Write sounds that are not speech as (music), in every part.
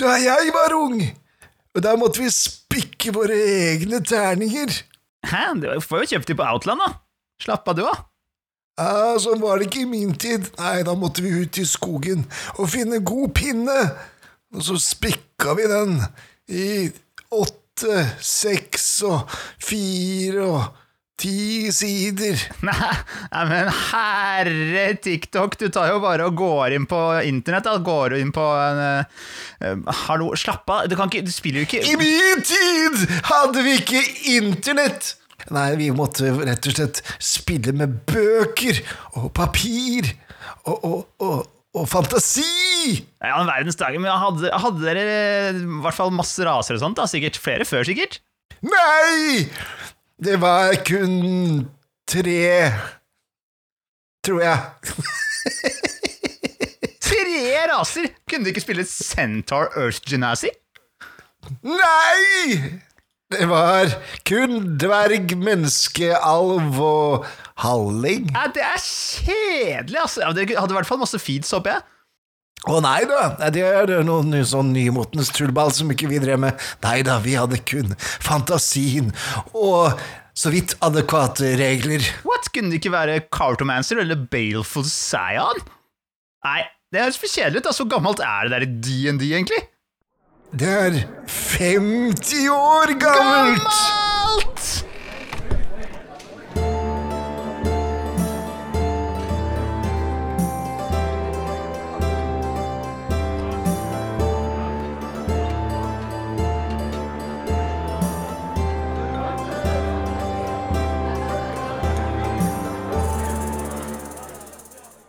da jeg var ung. Og da måtte vi spikke våre egne terninger. Hæ, du får jo kjøpt de på Outland, da. Slapp av, du, da. Ja, sånn var det ikke i min tid. Nei, da måtte vi ut i skogen og finne god pinne. Og så spikka vi den i åtte, seks og fire og ti sider. (laughs) Nei, men herre TikTok, du tar jo bare og går inn på internett. Da. Går inn på en uh, Hallo, slapp av. Du, kan ikke, du spiller jo ikke I min tid hadde vi ikke internett! Nei, vi måtte rett og slett spille med bøker og papir og, og, og, og fantasi! Ja, en verdens dager, men hadde, hadde dere i hvert fall masse raser og sånt? da? Sikkert flere før, sikkert? Nei! Det var kun tre Tror jeg. (laughs) Tre raser! Kunne du ikke spille Centaur Earth Genasi? Nei! Det var kun dverg, menneske, alv og halling. Ja, det er kjedelig, altså. Det hadde i hvert fall masse feeds, håper jeg. Å nei da, det er noen ny- sånn nymotens tullball som ikke vi drev med. Nei da, vi hadde kun fantasien og så vidt adekvate regler. What? Kunne det ikke være Cartomancer eller Baleful Scion? Nei, det høres for kjedelig ut. Så gammelt er det der i DND, egentlig? Det er 50 år gammelt! Gammelt!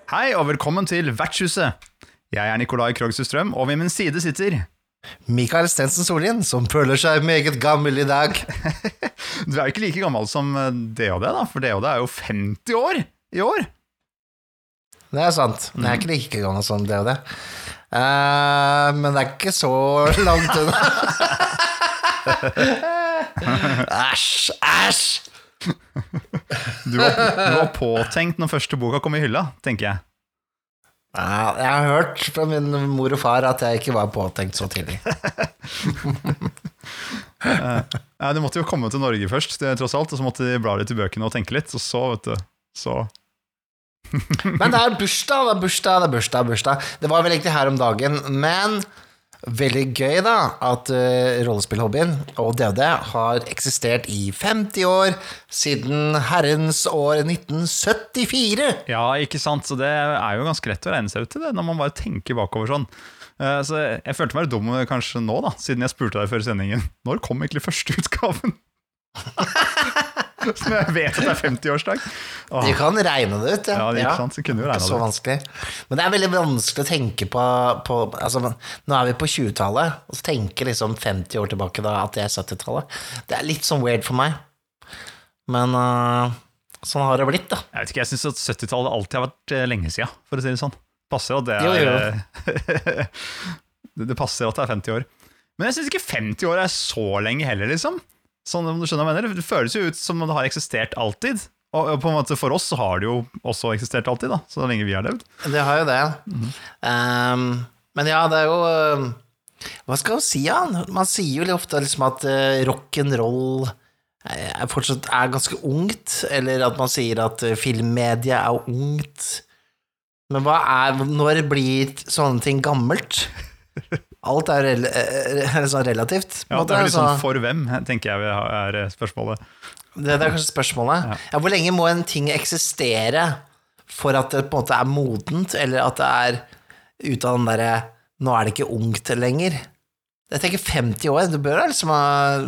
Hei og velkommen til Vertshuset. Jeg er Nikolai Krogstad Strøm, og ved min side sitter Mikael Stensen Solien, som føler seg meget gammel i dag. (laughs) Du er jo ikke like gammel som eh, DHD, da, for DHD er jo 50 år i år. Det er sant. Jeg er ikke like gammel som DHD. Uh. Eh, men det er ikke så langt unna. (laughs) Æsj, æsj! (laughs) Du var, du var påtenkt når første boka kom i hylla, tenker jeg. Jeg har hørt fra min mor og far at jeg ikke var påtenkt så tidlig. (laughs) Ja, Du måtte jo komme til Norge først, tross alt, og så måtte de bla litt i bøkene og tenke litt, og så, vet du Så Men det er bursdag, det er bursdag, det er bursdag, bursdag. Det var vel egentlig her om dagen, men veldig gøy, da, at uh, rollespillhobbyen og DOD har eksistert i 50 år, siden herrens år 1974. Ja, ikke sant, så det er jo ganske lett å regne seg ut til det, når man bare tenker bakover sånn. Uh, Så jeg følte meg dum kanskje nå, da, siden jeg spurte deg før sendingen. Når kom egentlig første utgaven? (laughs) Som jeg vet at det er 50-årsdag. Åh, Du kan regne det ut, Ja, det er ikke sant, så kunne jo Det er så vanskelig. Men det er veldig vanskelig å tenke på, på altså, Nå er vi på 20-tallet, og så tenker liksom 50 år tilbake da at det er 70-tallet. Det er litt sånn weird for meg. Men uh, sånn har det blitt, da. Jeg vet ikke, jeg syns at 70-tallet alltid har vært eh, lenge siden, for å si det sånn. Passer at det er jo. (laughs) det, det passer at det er 50 år. Men jeg syns ikke 50 år er så lenge heller, liksom. Sånn om du skjønner hva jeg mener. Det føles jo ut som om det har eksistert alltid. Og på en måte for oss så har det jo også eksistert alltid, da, så lenge vi har levd. Det har jo det. Um, men ja, det er jo Hva skal man si, da? Man sier jo litt ofte liksom at uh, rock'n'roll er fortsatt er ganske ungt, eller at man sier at filmmedia filmmediet er ungt. Men hva er Når blir sånne ting gammelt? (laughs) Alt er rel sånn relativt. på Ja, måte, det er litt sånn for hvem, tenker jeg er eh, spørsmålet. det, det er kanskje spørsmålet. Ja. hvor lenge må en ting eksistere for at det på en måte er modent, eller at det er ut av den derre Nå er det ikke ungt lenger. Jeg tenker 50 år. Du bør liksom ha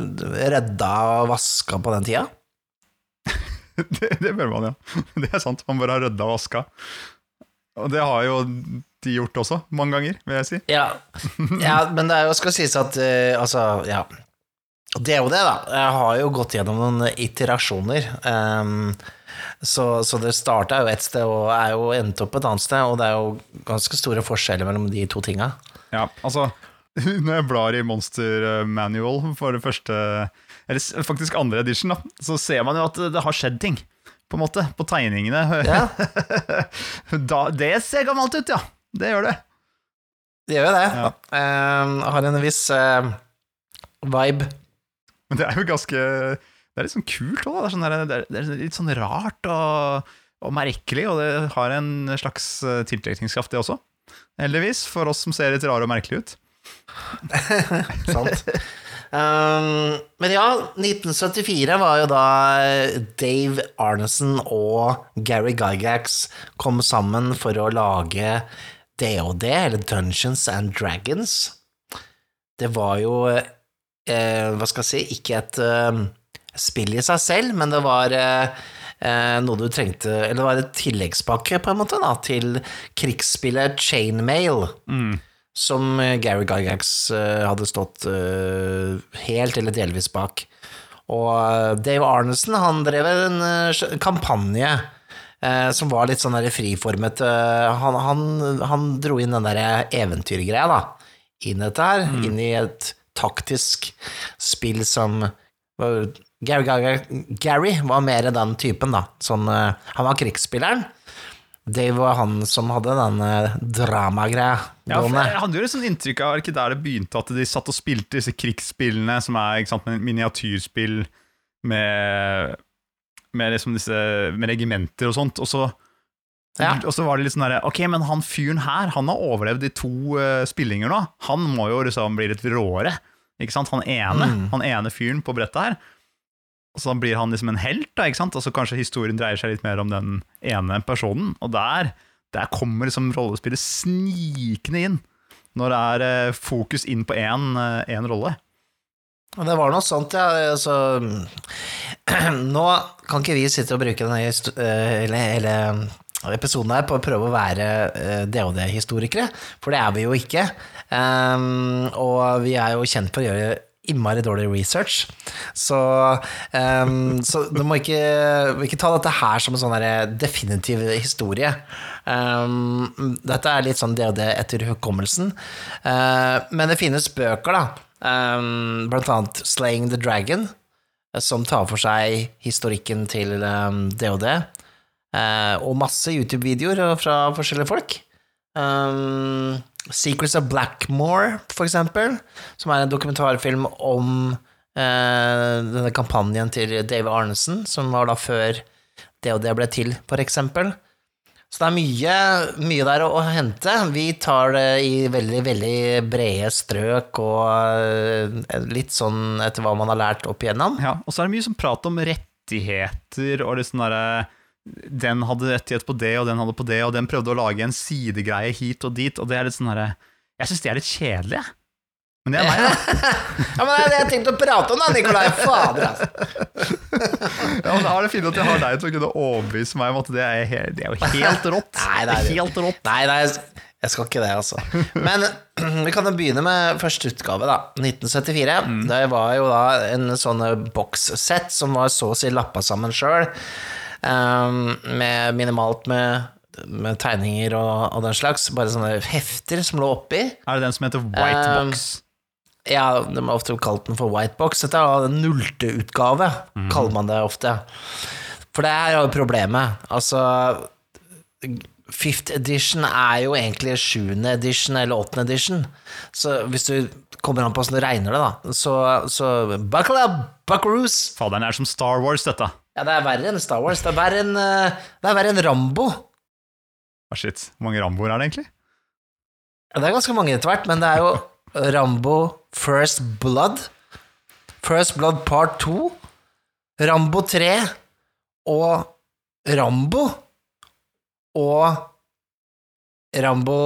redda og vaska på den tida. (laughs) Det, det bør man, ja. (laughs) Det er sant. Man bør ha rydda og vaska. Og det har jo gjort også, mange ganger, vil jeg si. Ja, ja men det er jo, skal sies at uh, Altså, ja. Det er jo det, da. Jeg har jo gått gjennom noen iterasjoner. Um, så, så det starta jo et sted og er jo endt opp et annet sted, og det er jo ganske store forskjeller mellom de to tinga. Ja, altså (laughs) Når jeg blar i Monster eh, Manual for det første Eller faktisk andre edition, da, så ser man jo at det har skjedd ting. På en måte, på tegningene. Ja. (laughs) da, det ser gammelt ut, ja. Det gjør det. Det gjør jo det. Ja. Uh, har en viss uh, vibe. Men det er jo ganske Det er litt sånn kult òg. Det, sånn det, det er litt sånn rart og, og merkelig, og det har en slags eh, tiltrekningskraft, det også. Heldigvis, for oss som ser litt rare og merkelige ut. (laughs) Sant. Um, men ja, 1974 var jo da Dave Arneson og Gary Gygax kom sammen for å lage DOD, eller Dungeons and Dragons. Det var jo, eh, hva skal jeg si, ikke et eh, spill i seg selv, men det var eh, eh, noe du trengte Eller det var et tilleggspakke, på en måte, da, til krigsspillet Chainmail som eh, Gary Gygax eh, hadde stått eh, helt eller delvis bak. Og Dave Arnesen han drev en kampanje eh, som var litt sånn der friformet. eh, han, han, han dro inn den der eventyrgreia, da, inn dette her, inn i et taktisk spill som var- Gary, Gygax- Gary var mer den typen, da. Sånn, eh, han var krigsspilleren. Dave var han som hadde den eh, dramagreia Ja, jeg hadde jo et sånt inntrykk av ikke der det begynte, at de satt og spilte disse krigsspillene, som er sant, miniatyrspill med, med liksom disse med regimenter og sånt, og så, Ja. og så var det litt sånn derre Ok, men han fyren her, han har overlevd i to uh, spillinger nå. Han må jo liksom bli litt råere. Ikke sant? Han ene, Mm. han ene fyren på brettet her. Og så blir han liksom en helt, da, ikke sant? Og så kanskje historien dreier seg litt mer om den ene personen. Og der, der kommer liksom rollespillet snikende inn. Når det er eh, fokus inn på én eh, rolle. Det var noe sånt, ja. Så (clears throat) nå kan ikke vi sitte og bruke denne eh, hele, hele episoden her på å prøve å være eh, DOD-historikere, for det er vi jo ikke. Um, og vi er jo kjent for å gjøre innmari dårlig research. Så, um, så du må ikke, ikke ta dette her som en sånn definitiv historie. Um, dette er litt sånn DHD etter hukommelsen. Uh, men det finnes bøker, da. Um, blant annet Slaying the Dragon, eh, som tar for seg historikken til um, DOD. Uh, og masse YouTube-videoer fra forskjellige folk. Um, Secrets of Blackmore, for eksempel, som er en dokumentarfilm om uh, denne kampanjen til Dave Arnesen, som var da før DOD ble til, for eksempel. Så det er mye, mye der å, hente. Vi tar det i veldig, veldig brede strøk og eh, litt sånn etter hva man har lært opp igjennom. Ja, og så er det mye som prat om rettigheter og sånn derre Den hadde rettighet på det, og den hadde på det, og den prøvde å lage en sidegreie hit og dit, og det er litt sånn herre Jeg syns det er litt kjedelig, jeg. Men det er meg, da. (laughs) Ja, men det er det jeg tenkte å prate om, da, Nikolai. Fader, altså. (laughs) Ja, men da er det fint at jeg har deg til å kunne overbevise meg om at det er, det er jo helt rått. Nei, det er helt rått. Nei, nei, jeg skal ikke det, altså. Men (clears throat) vi kan jo begynne med første utgave, da. 1974. Det var jo da en sånn bokssett som var så å si lappa sammen sjøl, med minimalt med, med tegninger og, og den slags. Bare sånne hefter som lå oppi. Er det den som heter White Um, Box? Ja, de har ofte kalt den for white box. Dette er en den nullte utgave, kaller man det ofte. For det er jo problemet. Altså Fifth edition er jo egentlig sjuende edition eller åttende edition. Så hvis du kommer an på åssen du regner det, da, så, så buckle up, buckaroos! Faderen er som Star Wars, dette. Ja, det er verre enn Star Wars. Det er verre enn, eh, det er verre enn Rambo. Ah, shit. Hvor mange Ramboer er det egentlig? Ja, det er ganske mange etter hvert, men det er jo Rambo First Blood, First Blood Part 2, Rambo 3 og Rambo og Rambo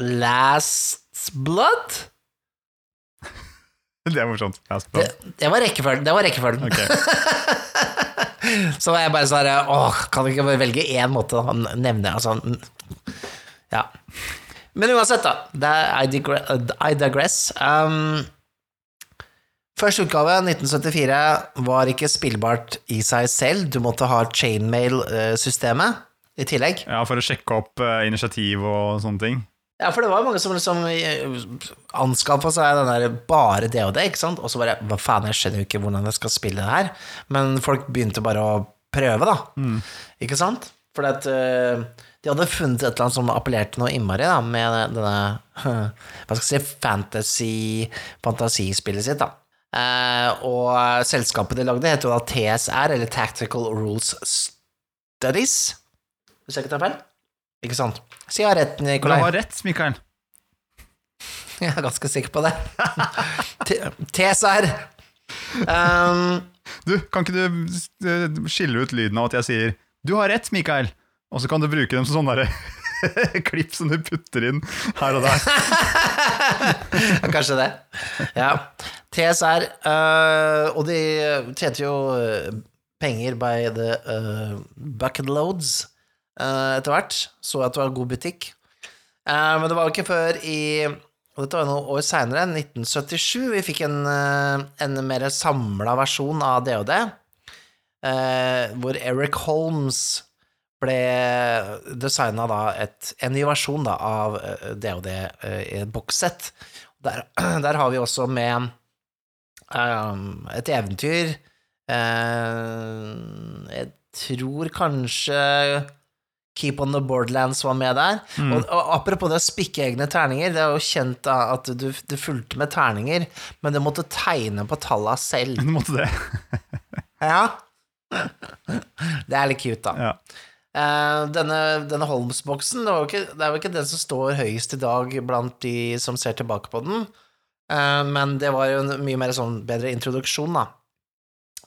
Last Blood? (laughs) Det er morsomt. Det, det var rekkefølgen. Det var rekkefølgen. Ok. (laughs) Så var jeg bare sånn Åh, kan du ikke bare velge én måte å nevne altså, Ja. Men uansett, da. Det er I, digre, I digress. Um, første utgave, 1974, var ikke spillbart i seg selv. Du måtte ha chainmail-systemet i tillegg. Ja, For å sjekke opp eh, initiativ og sånne ting. Ja, for det var mange som liksom anskaffa seg den der bare det, ikke sant, og så bare Hva faen, jeg skjønner jo ikke hvordan jeg skal spille det her. Men folk begynte bare å prøve, da. Ikke sant? Fordi at, eh, de hadde funnet et eller annet som appellerte noe innmari da, med denne (laughs) hva skal jeg si, fantasy, fantasispillet sitt. da. Eh, og selskapet de lagde, heter jo da TSR, eller Tactical Rules Studies. Hvis jeg ikke tar feil? Ikke sant? Så jeg har rett, Du har rett, Mikael. (laughs) Jeg er ganske sikker på det. (laughs) TSR. Um, Du, kan ikke du eh, skille ut lyden av at jeg sier 'du har rett, Mikael', og så kan du bruke dem som sånne derre (laughs) klipp som du putter inn her og der. (laughs) Kanskje det. Ja. TSR, uh, og de tjente jo øh, penger by the uh, bucket loads uh, etter hvert. Så at det var god butikk. Eh, men det var jo ikke før i og dette var noen år seinere, 1977, vi fikk en, en mer samla versjon av DOD, eh, hvor Eric Holmes ble designa en ny versjon da, av eh, DOD eh, i et bokssett. Der, (clears throat) der har vi også med um, et eventyr uh, Jeg tror kanskje Keep on the Borderlands var med der. Og, og apropos det å spikke egne terninger, det er jo kjent da at du, du fulgte med terninger, men du måtte tegne på talla selv. (laughs) Du måtte det. Ja. Det er litt cute, da. Ja. Eh, denne, denne Holmes-boksen, det, er jo ikke den som står høyest i dag blant de som ser tilbake på den, Eh, men det var jo en mye mer sånn bedre introduksjon, da.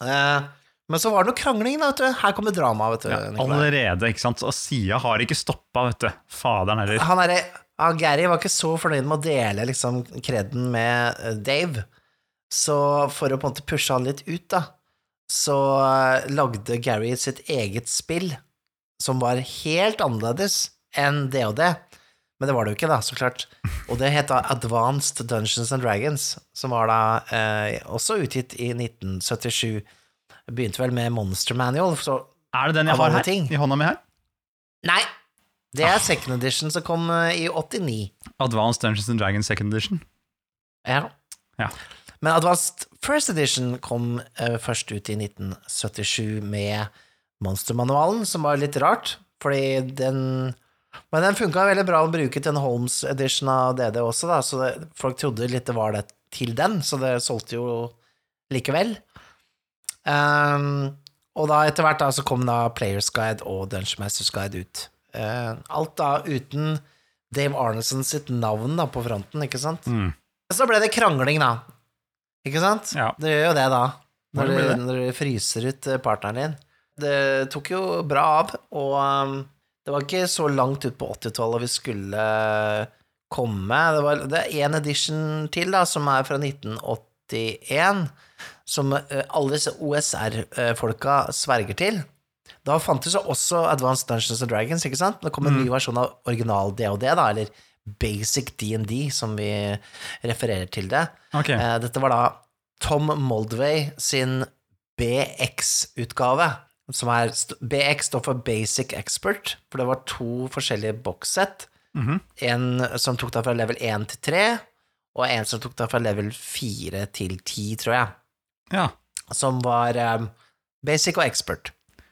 Eh, men så var det noe krangling, da, vet du. Her kommer drama, vet du. Ja, allerede, ikke sant. Og Sia har ikke stoppa, vet du. Faderen heller. Han er, ja, Gary var ikke så fornøyd med å dele liksom kreden med Dave, så for å på en måte pushe han litt ut, da, så lagde Gary sitt eget spill som var helt annerledes enn det og det. Men det var det jo ikke, da, så klart. Og det het da Advanced Dungeons and Dragons, som var da eh, også utgitt i 1977. Begynte vel med Monster Manual, så Er det den jeg har her? ting. I hånda mi her? Nei! Det er second edition som kom eh, i 89. Advanced Dungeons and Dragons Second Edition. Ja. Ja. Men Advanced First Edition kom eh, først ut i 1977 med Monstermanualen, som var litt rart, fordi den Men den funka veldig bra å bruke til en Holmes edition av DD også, da, så det, folk trodde litt det var det til den, så det solgte jo likevel. Um, og da etter hvert da så kom da Players Guide og Dungeon Masters Guide ut. Uh, alt da uten Dave Arneson sitt navn da på fronten, ikke sant? Mm. Så ble det krangling, da. Ikke sant? Ja. Det gjør jo det, da. Når det du, når du fryser ut eh, partneren din. Det tok jo bra av, og um, det var ikke så langt ut på 80-tallet vi skulle eh, komme. Det, var, det er én edition til, da, som er fra 1981, som eh, alle disse OSR-folka sverger til. Da fantes jo også Advanced Dungeons and Dragons, ikke sant? Det kom en ny versjon av original DOD, da, eller Basic DND, som vi refererer til det. Okay. Eh, Dette var da Tom Moldway sin BX-utgave. Som er BX står for Basic Expert, for det var to forskjellige bokssett. Mhm. En som tok deg fra level 1 til 3, og en som tok deg fra level 4 til 10, tror jeg. Ja. Som var um, Basic og Expert.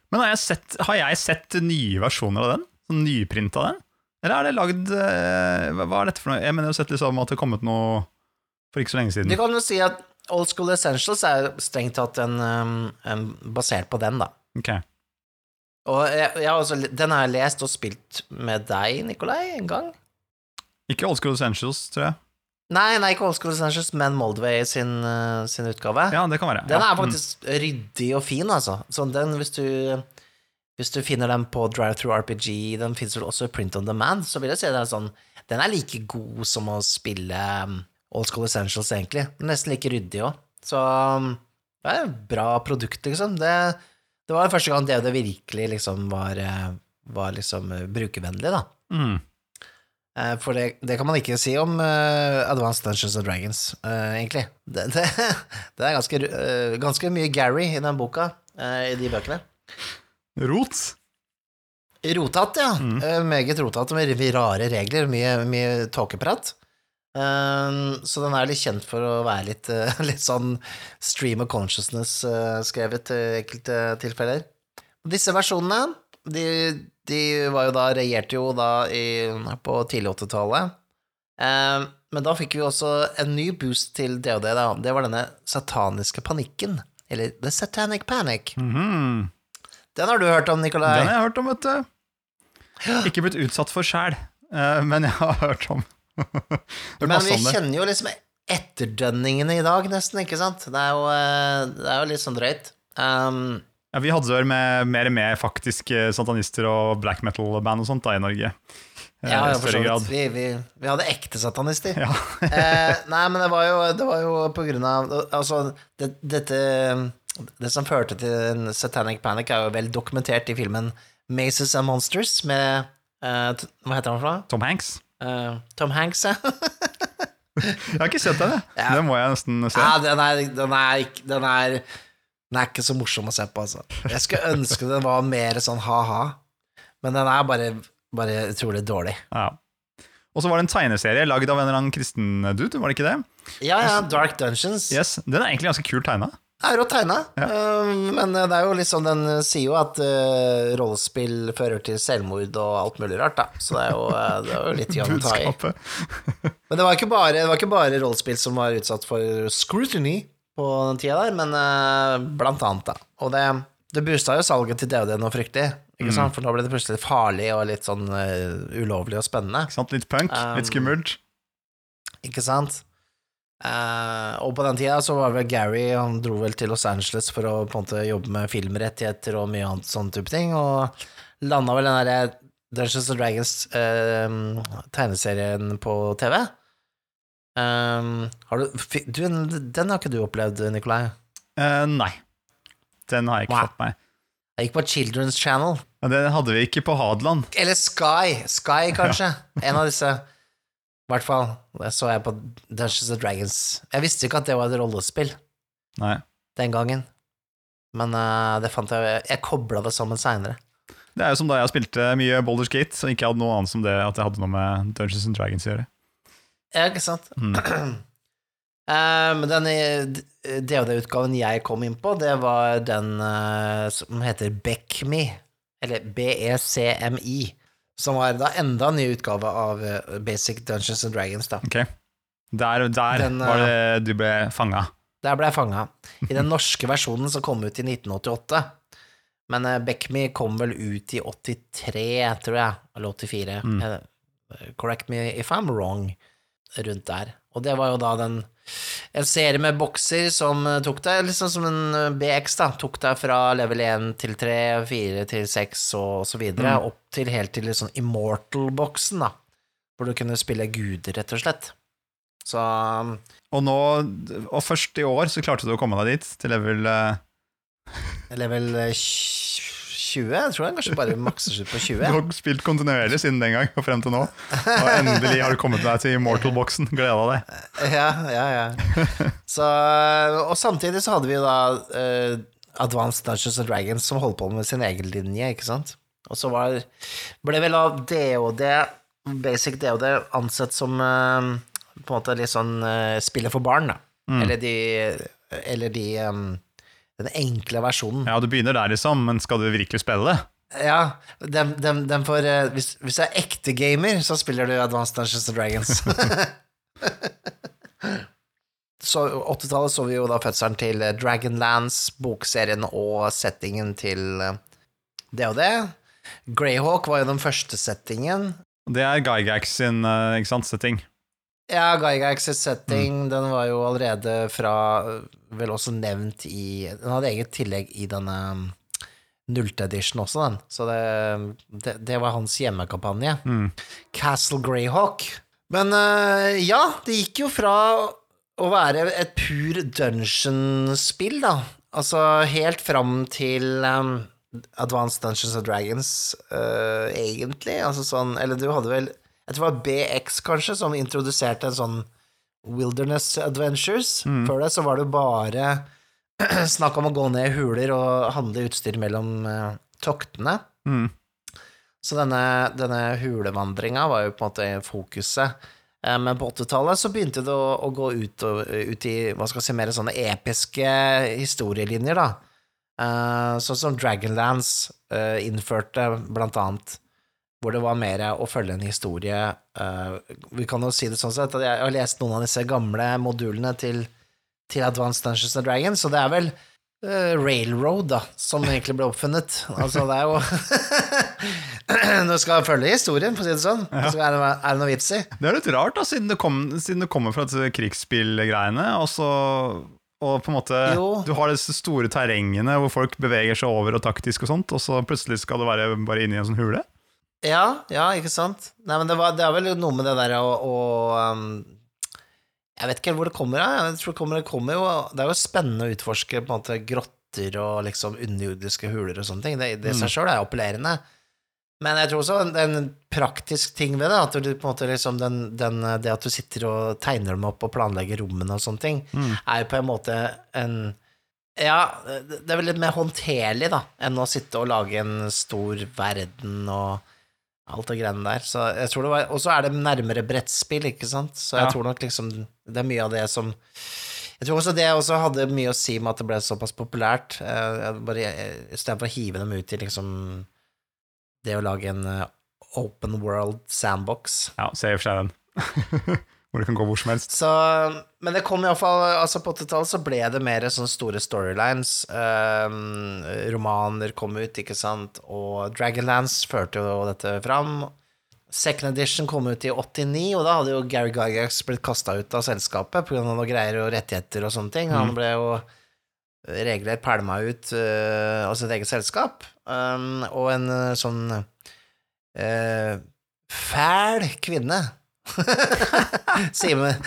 Men har jeg, sett, har jeg sett nye versjoner av den? Sånn nyprint av den? Eller er det lagd uh, hva, hva er dette for noe? Jeg mener jeg har sett liksom at det har kommet noe for ikke så lenge siden. Du kan jo si at Old School Essentials er strengt tatt en, um, en basert på den, da. Ok. Og jeg, jeg har også, den har jeg lest og spilt med deg, Nikolai, en gang. Ikke Old School Essentials, tror jeg. Nei, nei, ikke Old School Essentials, men Moldway sin, uh, sin utgave. Ja, det kan være. Den ja. er faktisk ryddig og fin, altså. Sånn den, hvis du, hvis du finner den på Drive-Through RPG, den finnes vel også i Print on Demand, så vil jeg si den er sånn Den er like god som å spille um, Old School Essentials, egentlig. Nesten like ryddig òg. Så um, det er et bra produkt, liksom. Det, det var første gang det, virkelig liksom var, eh, var liksom eh, brukervennlig, da. Mm. Eh, For det, det kan man ikke si om uh, Advanced Dungeons and Dragons, uh, egentlig. Det, (laughs) det, det er ganske, uh, ganske mye Gary i den boka, i de bøkene. Rot. Rotat, ja. Eh, meget rotat med rare regler, mye, mye tåkeprat. Eh, så den er litt kjent for å være litt, uh, (laughs) litt sånn stream of consciousness eh, skrevet i enkelte tilfeller. Disse versjonene de de var jo da, regjerte jo da i, på tidlig 80-tallet. Um, men da fikk vi også en ny boost til DOD, da. Det var denne sataniske panikken. Eller The Satanic Panic. Mhm. Den har du hørt om, Nikolai? Den har jeg hørt om, vet du. Ikke blitt utsatt for sjæl, eh, men jeg har hørt om Men vi kjenner jo liksom etterdønningene i dag, nesten, ikke sant? Det er jo, eh, det er jo litt sånn drøyt. Um, Ja, vi hadde vel med mer og mer faktisk satanister og black metal-band og sånt da i Norge. Eh, ja, ja, for så vidt. Vi, vi, vi hadde ekte satanister. Ja. (laughs) eh, nei, men det var jo, det var jo på grunn av Altså, det, dette Det som førte til en Satanic Panic, er jo vel dokumentert i filmen Maces and Monsters med eh, Hva heter han for noe? Tom Hanks. Eh, Tom Hanks, ja. (laughs) Jeg har ikke sett den, jeg. Ja. Det må jeg nesten se. ja den, er, den, er, den, er, den er ikke så morsom å se på, altså. Jeg skulle ønske den var mer sånn ha-ha, men den er bare, bare utrolig dårlig. Ja. Og så var det en tegneserie lagd av en eller annen kristen dude, var det ikke det? Ja, ja, Dark Dungeons. Yes, Den er egentlig ganske kult tegna. Det er rått tegna, Ja. øh, men det er jo liksom Den sier jo at uh, rollespill fører til selvmord og alt mulig rart, da. Så det er jo, øh, det er jo litt å ta i. Men det var ikke bare, det var ikke bare rollespill som var utsatt for scrutiny på den tida der, men uh, blant annet, da. Og det, det boosta jo salget til DVD noe fryktelig, ikke sant? For nå ble det plutselig farlig og litt sånn uh, ulovlig og spennende. Litt punk, Um, litt skummelt. Ikke sant? Eh, og på den tida så var vel Gary Han dro vel til Los Angeles for å på en måte jobbe med filmrettigheter og mye annet sånn type ting, og landa vel den derre Dungeons and Dragons-tegneserien tegneserien på TV. Um, har du, du Den har ikke du opplevd, Nikolai? Uh, nei. Den har jeg ikke fått meg. Jeg gikk på Children's Channel. Ja, den hadde vi ikke på Hadeland. Eller Sky. Sky, kanskje. En av disse. I hvert fall. Så jeg på Dungeons and Dragons. Jeg visste ikke at det var et rollespill. Nei. den gangen. Men uh, det fant jeg Jeg kobla det sammen seinere. Det er jo som da jeg spilte mye Boulders Gate, og ikke hadde noe annet som det at jeg hadde noe med Dungeons and Dragons å gjøre. Ja, ikke sant? Mm. (clears throat) Eh, men den i- DOD-utgaven jeg kom inn på, det var den uh, som heter BECMI, eller BECMI, som var da enda en ny utgave av eh, Basic Dungeons and Dragons, da. Ok. Der, der Den, var det du ble fanga. Der ble jeg fanga. I den norske versjonen som kom ut i 1988. Men uh, Beckme kom vel ut i 83, tror jeg, eller 84. Mm. Eh, correct me if I'm wrong, rundt der. Og det var jo da den En serie med bokser som eh, tok deg, liksom som en eh, BX, da, tok deg fra level 1 til 3, 4 til 6 og så videre, Mm. opp til helt til liksom Immortal-boksen, da, hvor du kunne spille guder, rett og slett. Så um, Og nå, og først i år så klarte du å komme deg dit, til level eh, Level 20? Jeg tror jeg kanskje bare makser ut på 20. Du har spilt kontinuerlig siden den gang og frem til nå. Og endelig har du kommet deg til Immortal-boksen. Gleda deg. Ja, ja, ja. Så, og samtidig så hadde vi da uh, Advanced Dungeons and Dragons som holdt på med sin egen linje, ikke sant? Og så var, ble vel av DOD, basic DOD, ansett som uh, på en måte litt sånn uh, spillet for barn, da. Eller de, eller de em, den enkle versjonen. Ja, du begynner der, liksom, men skal du virkelig spille det? Ja, dem, dem, dem får, eh, hvis, hvis du er ekte gamer, så spiller du Advanced Dungeons and Dragons. (laughs) så 80-tallet så vi jo da fødselen til eh, Dragonlance, bokserien og settingen til eh, det og det. Greyhawk var jo den første settingen. Det er Gygax sin ikke sant, setting. Ja, Gygax's setting, den var jo allerede fra Vel også nevnt i Den hadde eget tillegg i denne um, nullte edition også, den. Så det, det, det var hans hjemmekampanje. Mm. Castle Greyhawk. Men uh, ja, det gikk jo fra å være et pur dungeon-spill, da. Altså helt fram til um, Advanced Dungeons and Dragons, uh, egentlig. Altså sånn Eller du hadde vel Jeg tror det var BX, kanskje, som introduserte en sånn Wilderness Adventures. Før det så var det bare (clears throat) snakk om å gå ned i huler og handle utstyr mellom uh, toktene. Mm. Så denne, denne hulevandringa var jo på en måte fokuset. Eh, Men på 80-tallet så begynte det å, å gå ut, og, ut i hva skal jeg si, mer sånne episke historielinjer, da. Uh, sånn som Dragonlance eh, innførte, blant annet, hvor det var mer å følge en historie. Eh, vi kan jo si det sånn sett, at jeg har lest noen av disse gamle modulene til, til Advanced Dungeons and Dragons, så det er vel eh, Railroad, da, som egentlig ble oppfunnet. Altså, det er jo (laughs) Du skal følge historien, for å si det sånn. Så er det, er det noe vits i. Det er litt rart, da, siden det, kom, siden det kommer fra disse krigsspillgreiene, og så og på en måte Jo. Du har disse store terrengene hvor folk beveger seg over og taktisk og sånt, og så plutselig skal du være bare inne i en sånn hule. Ja, ja, ikke sant? Nei, men det, var, det er vel noe med det der å, å um, Jeg vet ikke helt hvor det kommer av. Jeg tror det kommer, det kommer jo Det er jo spennende å utforske på en måte grotter og liksom underjordiske huler og sånne ting. Det i seg sjøl er appellerende. Men jeg tror også en, en praktisk ting ved det, at du på en måte liksom den, den, det at du sitter og tegner dem opp og planlegger rommene og sånne ting, er jo på en måte en Ja, det er vel litt mer håndterlig, da, enn å sitte og lage en stor verden og alt det greiene der. Så jeg tror det var Og så er det nærmere brettspill, ikke sant? Så jeg Ja. tror nok liksom det er mye av det som Jeg tror også det også hadde mye å si med at det ble såpass populært. Eh, Istedenfor å hive dem ut i liksom det å lage en eh, open world sandbox. Ja, ser i og for seg den. (laughs) hvor det kan gå hvor som helst. Så, men det kom iallfall altså På 80-tallet så ble det mer sånne store storylines. Um, romaner kom ut, ikke sant, og Dragonlance førte jo dette fram. Second edition kom ut i 89, og da hadde jo Gary Gygax blitt kasta ut av selskapet pga. noen greier og rettigheter og sånne ting. Han ble jo regelrett pælma ut uh, av sitt eget selskap. Um, og en uh, sånn uh, fæl kvinne (laughs) Simen (laughs)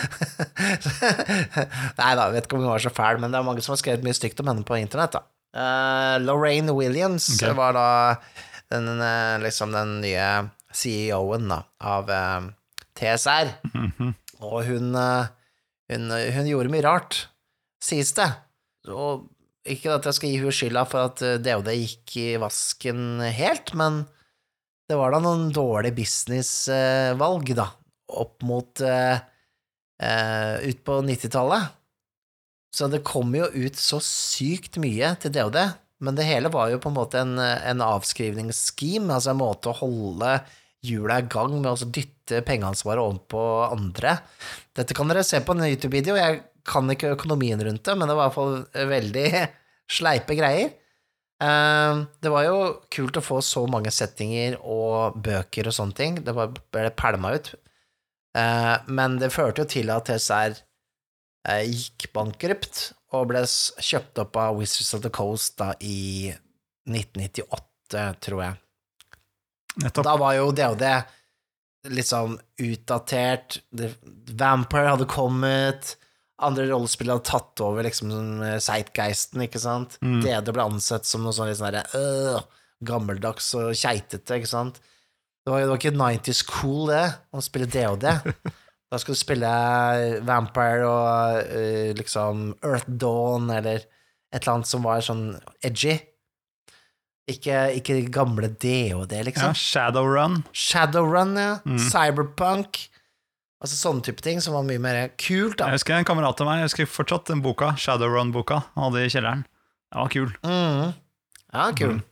Nei da, jeg vet ikke om hun var så fæl, men det er mange som har skrevet mye stygt om henne på internett. da. Uh, Lorraine Williams okay. var da den, eh, liksom den nye CEO-en da, av uh, TSR, Mhm. og hun, eh, hun, hun gjorde mye rart, sies det. Og ikke at jeg skal gi hun skylda for at eh, DOD gikk i vasken helt, men det var da noen dårlige businessvalg, da, opp mot uh, uh, ut på 90-tallet. Så det kom jo ut så sykt mye til DOD, men det hele var jo på en måte en, en avskrivningsscheme, altså en måte å holde hjula i gang med å dytte pengeansvaret over på andre. Dette kan dere se på en YouTube-video, jeg kan ikke økonomien rundt det, men det var i hvert fall veldig (laughs) sleipe greier. Eh, Det var jo kult å få så mange settinger og bøker og sånne ting. Det ble pælma ut. Eh, Men det førte jo til at TSR eh, gikk bankrupt og ble kjøpt opp av Wizards of the Coast da i 1998, tror jeg. Nettopp. Da var jo DOD litt sånn utdatert. Vampire hadde kommet. Andre rollespill hadde tatt over liksom Sightgeisten, ikke sant. DD ble ansett som noe sånn litt sånn øh, gammeldags og keitete, ikke sant. Det var, det var ikke 90s cool, det, å spille DOD. (laughs) Da skulle du spille Vampire og uh, liksom Earth Dawn eller et eller annet som var sånn edgy. Ikke, ikke gamle DOD, Ja, liksom. Shadowrun. Shadowrun, ja. Mm. Cyberpunk. Altså sånne type ting som var mye mer kult, da. Jeg husker en kamerat av meg, jeg husker fortsatt den boka, Shadowrun-boka, han hadde i kjelleren. Den var kul. Mm. Ja, kul. Mm.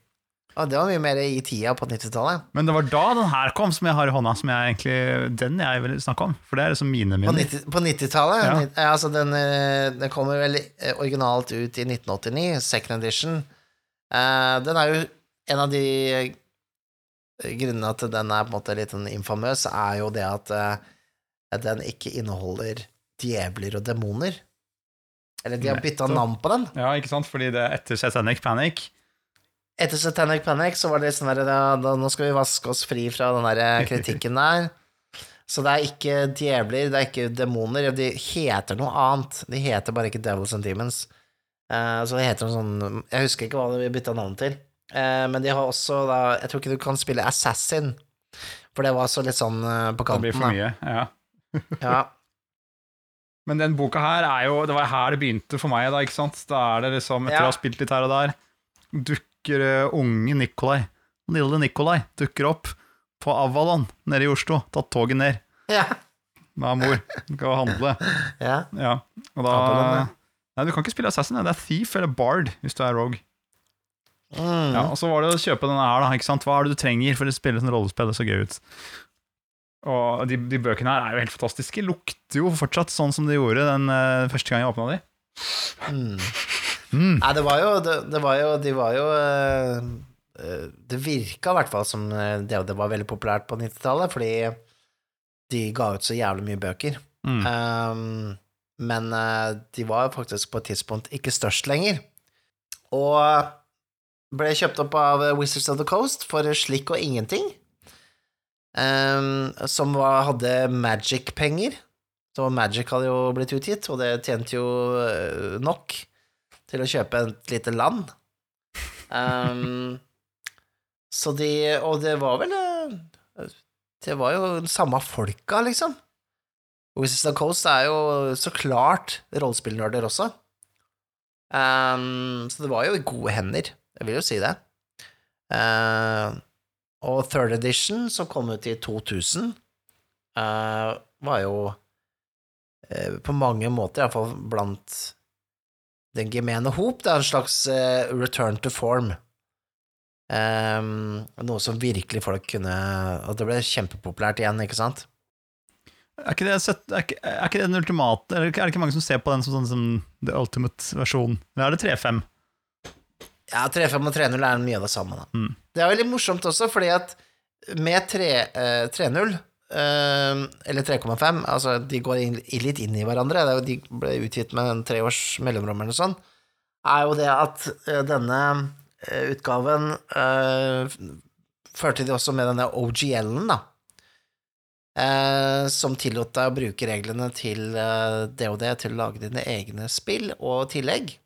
Ja, det var mye mer i tida på 90-tallet. Men det var da den her kom, som jeg har i hånda, som jeg egentlig, den jeg vil snakke om. For det er liksom mine minner. på 90-tallet? Ja. Nitt- ja, altså den, eh, den kommer vel eh, originalt ut i 1989, second edition. Eh, den er jo en av de grunnene grunnene at den er på en måte litt sånn infamøs, er jo det at den ikke inneholder djevler og demoner. Eller de har bytta navn på den. Ja, ikke sant? Fordi det er etter Satanic Panic. Etter Satanic Panic så var det litt sånn der, da, nå skal vi vaske oss fri fra den der kritikken (laughs) der. Så det er ikke djevler, det er ikke demoner, de heter noe annet. De heter bare ikke Devils and Demons. Uh, så det heter noe sånn Jeg husker ikke hva de bytta navn til. Uh, men de har også da Jeg tror ikke du kan spille Assassin, for det var så litt sånn uh, på Det kanten. blir for mye. Ja. (laughs) Ja. Men den boka her er jo Det var her det begynte for meg, da, ikke sant? Da er det liksom, etter Ja. å ha spilt litt her og der, dukker eh, unge Nikolai, lille Nikolai, dukker opp på Avalon nede i Oslo. Tatt toget ned ja. med mor. Skal handle. ja. Ja, og da. Nei, du kan ikke spille Assassin, det er Thief eller Bard hvis du er Rogue. Mm. Ja, og så var det å kjøpe denne her, da. Ikke sant? Hva er det du trenger for å spille sånn rollespill? Det så gøy ut. Og de, de bøkene her er jo helt fantastiske. Lukter jo fortsatt sånn som de gjorde den uh, første gang jeg åpna de. Mm. Mm. Nei, det var jo Det, det var jo De var jo eh, Det virka i hvert fall som eh, det, det var veldig populært på 90-tallet, fordi de ga ut så jævlig mye bøker. Mm. Um, men de var faktisk på et tidspunkt ikke størst lenger. Og ble kjøpt opp av Wizards of the Coast for slikk og ingenting. Um, som var, hadde Magic-penger. Så Magic hadde jo blitt utgitt, og det tjente jo nok til å kjøpe et lite land. Um, så de Og det var vel eh, Det var jo samme folka, liksom. Wizards of Coast er jo så klart rollespillnerder også. Um, så det var jo i gode hender, jeg vil jo si det. Uh, og third edition, som kom ut i 2000, uh, var jo uh, på mange måter, iallfall blant den gemene hop, det er en slags uh, return to form. Um, noe som virkelig folk kunne Og det ble kjempepopulært igjen, ikke sant? Er, ikke det, er, ikke, er ikke det den ultimate Er det ikke mange som ser på den som sånn som the ultimate versjon? Eller er det 3-5? Ja, 3-5 og 3-0 er mye av det samme. Mm. Det er veldig morsomt også, fordi at med 3, eh, 3-0, eh, eller 3,5, altså de går inn, litt inn i hverandre, er de ble utgitt med en treårs mellomrom eller noe sånt, er jo det at eh, denne eh, utgaven eh, førte de også med denne OGL-en, da. Som tillot deg å bruke reglene til det til å lage dine egne spill og tillegg.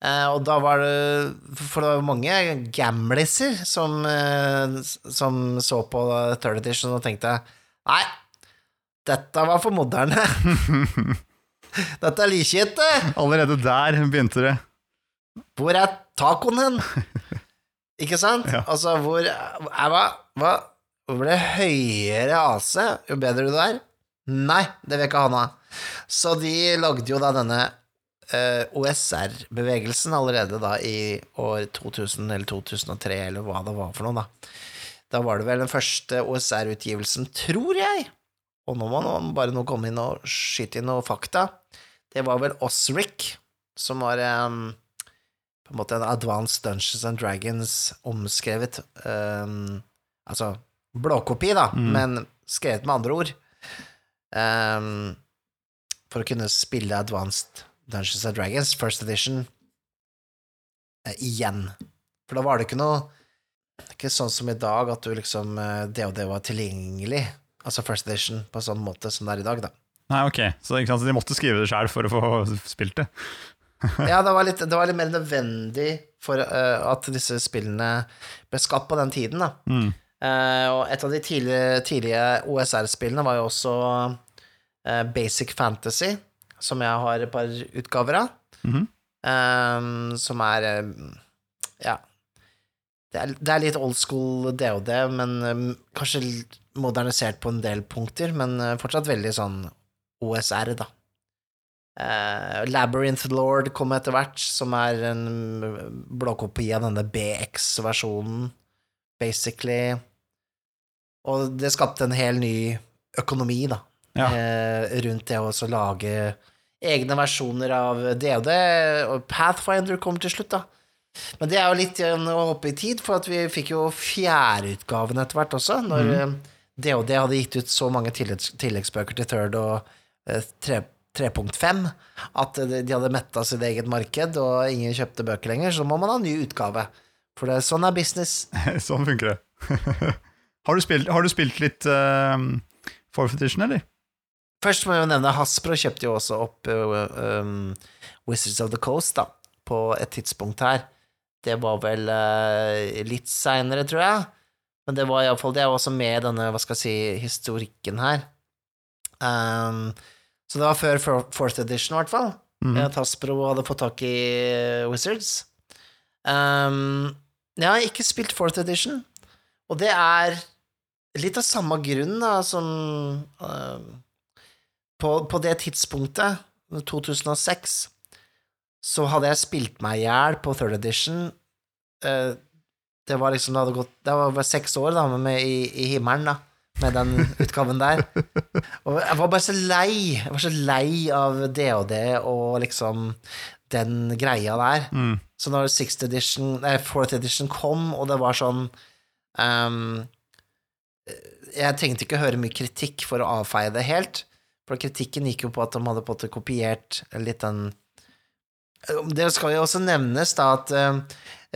Eh, og da var det For det var jo mange gamliser som, eh, som så på third edition og tenkte Nei, dette var for moderne. (laughs) dette er likete. Allerede der begynte det. Hvor er tacoen hen? Ikke sant? (laughs) Ja. Altså, hvor er, hva, hva Hvor ble høyere AC jo bedre du er? Nei, det vil ikke han ha. Så de lagde jo da denne eh, OSR-bevegelsen allerede da i år 2000 eller 2003, eller hva det var for noe, da. Da var det vel den første OSR-utgivelsen, tror jeg. Og nå må man bare nå komme inn og skyte inn noe fakta. Det var vel Osric, som var em, på en måte en Advanced Dungeons and Dragons omskrevet em, Altså blåkopi, da, Mm. men skrevet med andre ord. Um, for å kunne spille Advanced Dungeons and Dragons, First Edition, eh, igjen. For da var det ikke noe Ikke sånn som i dag, at du liksom eh, Det og det var tilgjengelig, altså First Edition, på sånn måte som det er i dag, da. Nei, ok, Så ikke sant, de måtte skrive det sjøl for å få (laughs) spilt det? (laughs) Ja, det var litt, det var litt mer nødvendig for uh, at disse spillene ble skapt på den tiden, da. Mm. Uh, og et av de tidlige, tidlige OSR-spillene var jo også uh, Basic Fantasy, som jeg har et par utgaver av. Mm -hmm. um, som er eh, Ja. Det er, det er litt old school DOD, men um, kanskje modernisert på en del punkter, men eh, fortsatt veldig sånn OSR, da. Uh, Labyrinth Lord kom etter hvert, som er en blåkopi av denne BX-versjonen, basically. Og det skapte en hel ny økonomi, da, Ja. eh, rundt det å lage egne versjoner av DOD, og Pathfinder kom til slutt, da. Men det er jo litt å hoppe i tid, for vi fikk jo fjerdeutgaven etter hvert også, når eh, DOD hadde gitt ut så mange tilleggs tilleggsbøker til Third og eh, tre- 3.5 at eh, de hadde metta sitt eget marked, og ingen kjøpte bøker lenger, så må man ha ny utgave. For det, sånn er business. (laughs) sånn funker det. (laughs) har, du spilt, har du spilt litt uh, Forfetition, Edition, eller? Først må jeg jo nevne Hasbro kjøpte jo også opp eh, um, Wizards of the Coast, da, på et tidspunkt her. Det var vel uh, litt seinere, tror jeg. Men det var iallfall Det er også med i denne, hva skal jeg si, historikken her. Um, så det var før fourth edition, i hvert fall. Mhm. At Hasbro hadde fått tak i Wizards. Um, jeg har ikke spilt fourth edition, og det er litt av samme grunn da, som um, på, på det tidspunktet, 2006, så hadde jeg spilt meg i hjel på third edition eh, det var liksom Det hadde gått Det var bare seks år da med i, i himmelen, da, med den (laughs) utgaven der. Og jeg var bare så lei. Jeg var så lei av DOD og liksom den greia der. Mm. Så når sixth edition, nei, fourth edition kom, og det var sånn um, Jeg trengte ikke høre mye kritikk for å avfeie det helt, for kritikken gikk jo på at de hadde på en måte kopiert litt den Det skal jo også nevnes da at eh,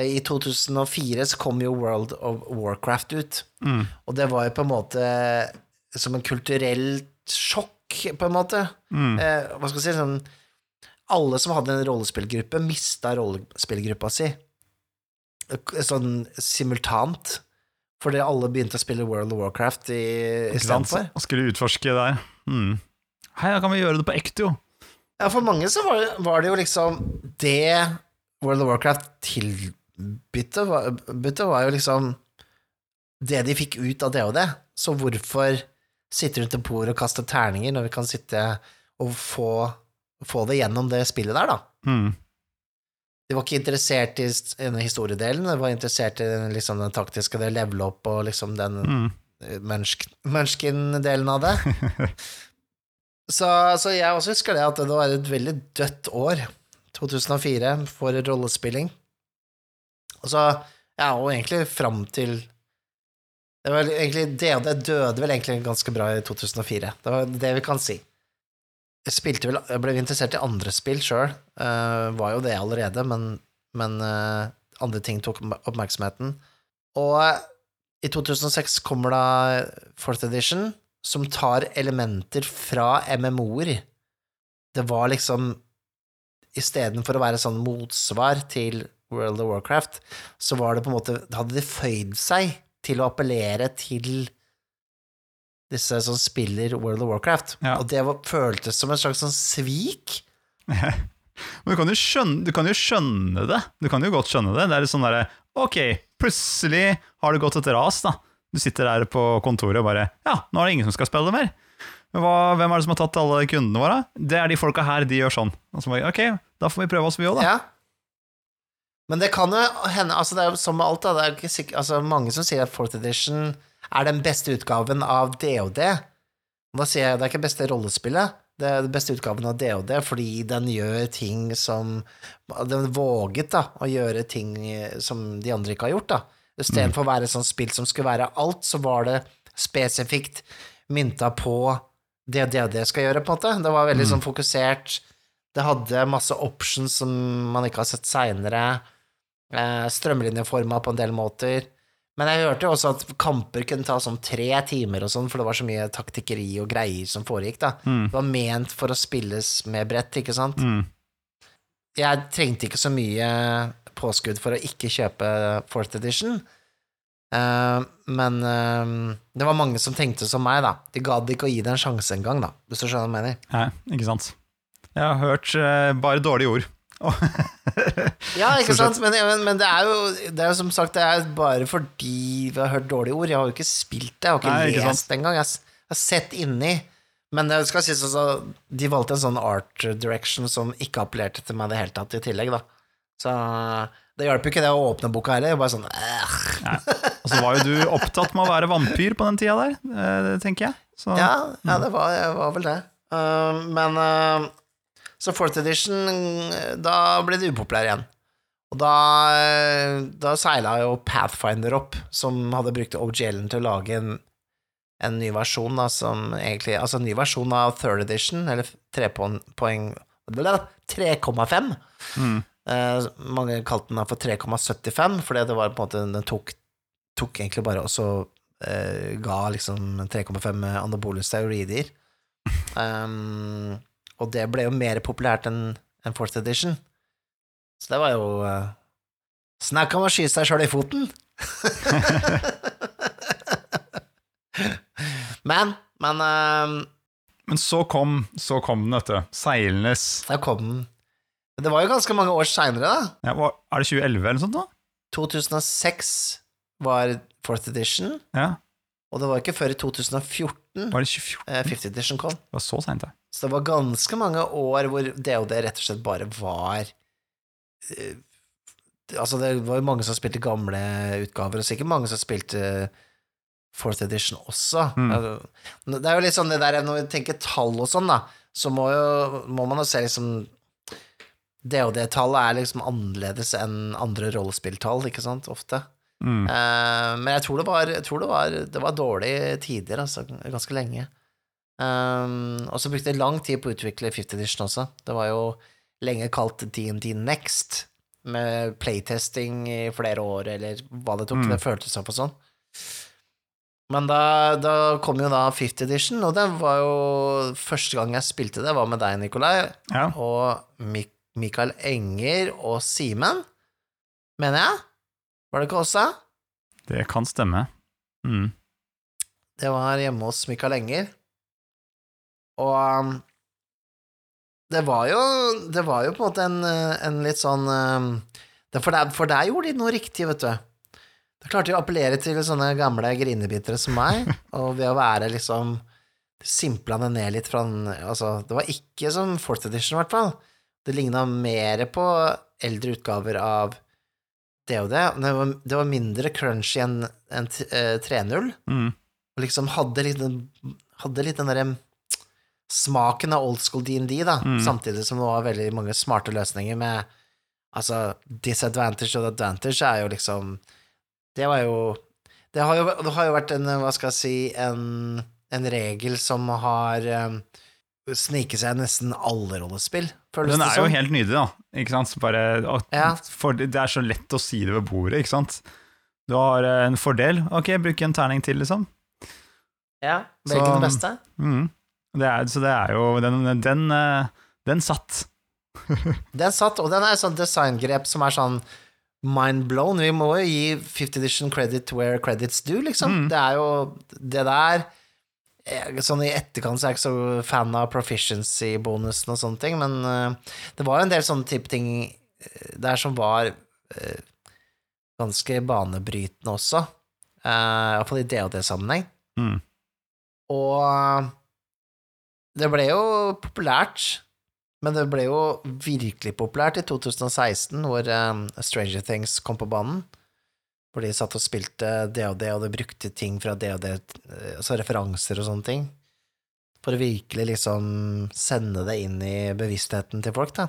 i 2004 så kom jo World of Warcraft ut, Mm. og det var jo på en måte som en kulturelt sjokk, på en måte. Mm. Eh, hva skal jeg si sånn Alle som hadde en rollespillgruppe, mista rollespillgruppa si. Sånn simultant. Fordi alle begynte å spille World of Warcraft i, i stedet for. Og skulle utforske der. Mm. Hei, da kan vi gjøre det på ekte, jo. Ja, for mange så var, var det jo liksom Det World of Warcraft tilbytte var, var jo liksom det de fikk ut av det det. Så hvorfor sitte rundt et bord og kaste terninger når vi kan sitte og få, få det gjennom det spillet der, da? Mm. De var ikke interessert i historiedelen, de var interessert i den, liksom, den taktiske, det level up og liksom den Mm. Munchkin-delen av det. (laughs) så, så jeg også husker det at det var et veldig dødt år, 2004, for rollespilling. Og så, ja, og egentlig fram til det var egentlig DOD døde vel egentlig ganske bra i 2004. Det var det vi kan si. Jeg spilte vel Jeg ble interessert i andre spill sjøl, var jo det allerede, men, men uh, andre ting tok oppmerksomheten. Og i 2006 kommer da Fourth Edition, som tar elementer fra MMO-er. Det var liksom Istedenfor å være sånn motsvar til World of Warcraft, så var det på en måte Hadde de føyd seg til å appellere til disse som spiller World of Warcraft. Ja. Og det var, føltes som en slags sånn svik. (laughs) Men du kan, skjønne, du kan jo skjønne det. Du kan jo godt skjønne det. Det er litt sånn derre Ok, plutselig har det gått et ras, da. Du sitter der på kontoret og bare Ja, nå er det ingen som skal spille mer. Men hva, hvem er det som har tatt alle kundene våre? Det er de folka her, de gjør sånn. Og så bare, ok, da får vi prøve oss, vi òg, da. Ja. Men det kan jo hende altså Det er jo som med alt, da. Det er ikke sikkert, altså mange som sier at Fourth Edition er den beste utgaven av DOD. Da sier jeg det er ikke det beste rollespillet. Det er den beste utgaven av DOD fordi den gjør ting som Den våget da å gjøre ting som de andre ikke har gjort, da. Istedenfor å være et sånt spill som skulle være alt, så var det spesifikt mynta på det DOD skal gjøre, på en måte. Det var veldig sånn fokusert. Det hadde masse options som man ikke har sett seinere. Eh, Strømlinjeforma på en del måter. Men jeg hørte jo også at kamper kunne ta sånn tre timer og sånn, for det var så mye taktikkeri og greier som foregikk, da. Mm. Det var ment for å spilles med brett, ikke sant? Mm. Jeg trengte ikke så mye påskudd for å ikke kjøpe fourth edition. Uh, men uh, det var mange som tenkte som meg, da. De gadd ikke å gi det en sjanse engang, da, hvis du skjønner hva jeg mener. Nei, ikke sant. Jeg har hørt uh, bare dårlige ord. (laughs) Ja, ikke sant, men, men, det, er jo, det er jo som sagt Det er bare fordi vi har hørt dårlige ord. Jeg har jo ikke spilt det, jeg har ikke Nei, lest engang. Jeg, jeg har sett inni. Men det skal sies også de valgte en sånn art direction som ikke appellerte til meg i det hele tatt, i tillegg, da. Så det hjalp jo ikke det å åpne boka heller. Bare sånn øh. Nei. Og så var jo du opptatt med å være vampyr på den tida der, det tenker jeg. Så, Ja, ja, det var, var vel det. Uh, men uh, Så fourth edition, da ble det upopulær igjen. Og da, da seila jo Pathfinder opp, som hadde brukt OGL-en til å lage en, en ny versjon, da, som egentlig Altså en ny versjon av third edition, eller 3,5 3,5. Mm. Eh, mange kalte den for 3,75, fordi det var på en måte Den tok, tok egentlig bare og så eh, ga liksom 3,5 anabolus steroider. Um, (laughs) og det ble jo mer populært enn en fourth edition. Så det var jo uh, Snakk om å skyte seg sjøl i foten! (laughs) (laughs) men, men uh, Men så kom, så kom den, vet du. Seilende. der kom den. Det var jo ganske mange år seinere, da. Ja, hva- er det 2011 eller noe sånt? da? 2006 var fourth edition, Ja, og det var ikke før i 2014 Var det 2014? eh, fifth edition kom. Det var så seint, ja. Så det var ganske mange år hvor DOD rett og slett bare var eh, Altså, det var jo mange som spilte gamle utgaver, og sikkert mange som spilte Fourth Edition også. Mm. Altså, Det er jo litt sånn det der Når vi tenker tall og sånn, da, så må, jo, må man jo se liksom det tallet er liksom annerledes enn andre rollespilltall, ikke sant, ofte. Mm. Uh, men jeg tror det var, tror det var, det var dårlige tider, altså, ganske lenge. Um, og så brukte jeg lang tid på å utvikle 50 Edition også. Det var jo lenge kalt DND Next, med playtesting i flere år, eller hva det tok. Mm. Det føltes opp på sånn. Men da, da kom jo da 50 Edition, og det var jo første gang jeg spilte det, var med deg, Nikolai, Ja. og Mik Mikael Enger og Simen, mener jeg. Var det ikke også? Det kan stemme. Mm. Det var hjemme hos Mikael Enger. Og um, det var jo Det var jo på en måte en, en litt sånn um, for, der, for der gjorde de noe riktig, vet du. Da klarte de å appellere til sånne gamle grinebitere som meg, (laughs) og ved å være liksom Simpla det ned litt fra den Altså, det var ikke som Fourth Edition, i hvert fall. Det ligna mer på eldre utgaver av det og det. Det var, det var mindre crunchy enn en, eh, 3.0 Mm. og liksom hadde litt, hadde litt den derre smaken av old school DND, da, Mm. samtidig som det var veldig mange smarte løsninger med Altså, disadvantage og advantage er jo liksom Det var jo Det har jo, det har jo vært en, hva skal jeg si, en, en regel som har um, sniket seg nesten alle rollespill, føles Den er jo helt nydelig, da. Ikke sant? Bare, og, Ja. for det det er så lett å si det ved bordet, ikke sant? Du har eh, en fordel. Ok, bruk en terning til, liksom. Ja, velg den beste. Mm. Det er, så det er jo Den, den, eh, den satt. (laughs) Den satt, og den er et sånt designgrep som er sånn mind blown. Vi må jo gi 50 edition credit where credits do, liksom. Mm. Det er jo det der Sånn i etterkant så er jeg ikke så fan av proficiency-bonusen og sånne ting, men uh, det var jo en del sånne type ting eh, der som var uh, ganske banebrytende også. Uh, Iallfall i DOD-sammenheng. Mm. Og det ble jo populært, men det ble jo virkelig populært i 2016, hvor um, Stranger Things kom på banen. Hvor de satt og spilte det og det, og de brukte ting fra det og det, altså referanser og sånne ting, for å virkelig liksom sende det inn i bevisstheten til folk, da.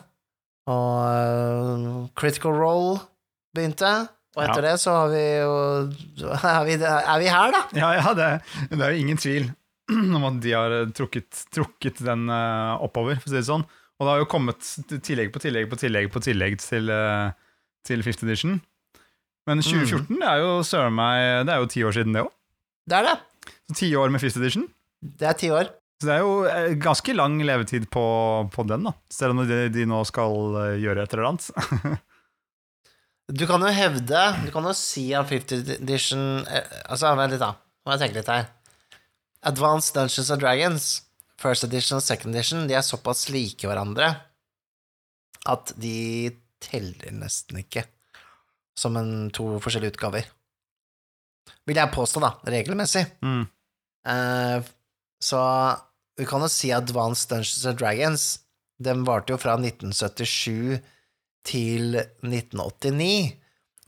Og uh, Critical Role begynte, og etter det så har vi jo er vi, er vi her, da. Ja, ja, det, det er jo ingen tvil (clears throat) om at de har eh, trukket, trukket den eh, oppover, for å si det sånn. Og det har jo kommet tillegg på tillegg på tillegg på tillegg til, eh, til 50 edition. Men 2014 det er jo søren meg Det er jo ti år siden, det òg. Det er det. Så ti år med 50 edition. Det er ti år. Så det er jo eh, ganske lang levetid på, på den, da. Selv om de, de nå skal eh, gjøre et eller annet. (laughs) Du kan jo hevde Du kan jo si at 50th edition Altså, vent litt, da. Må jeg tenke litt her. Advanced Dungeons and Dragons, first edition og second edition, de er såpass like hverandre at de teller nesten ikke som en to forskjellige utgaver. Vil jeg påstå, da, regelmessig. Mm. Uh, så vi kan jo si Advanced Dungeons and Dragons. Den varte jo fra 1977 til 1989,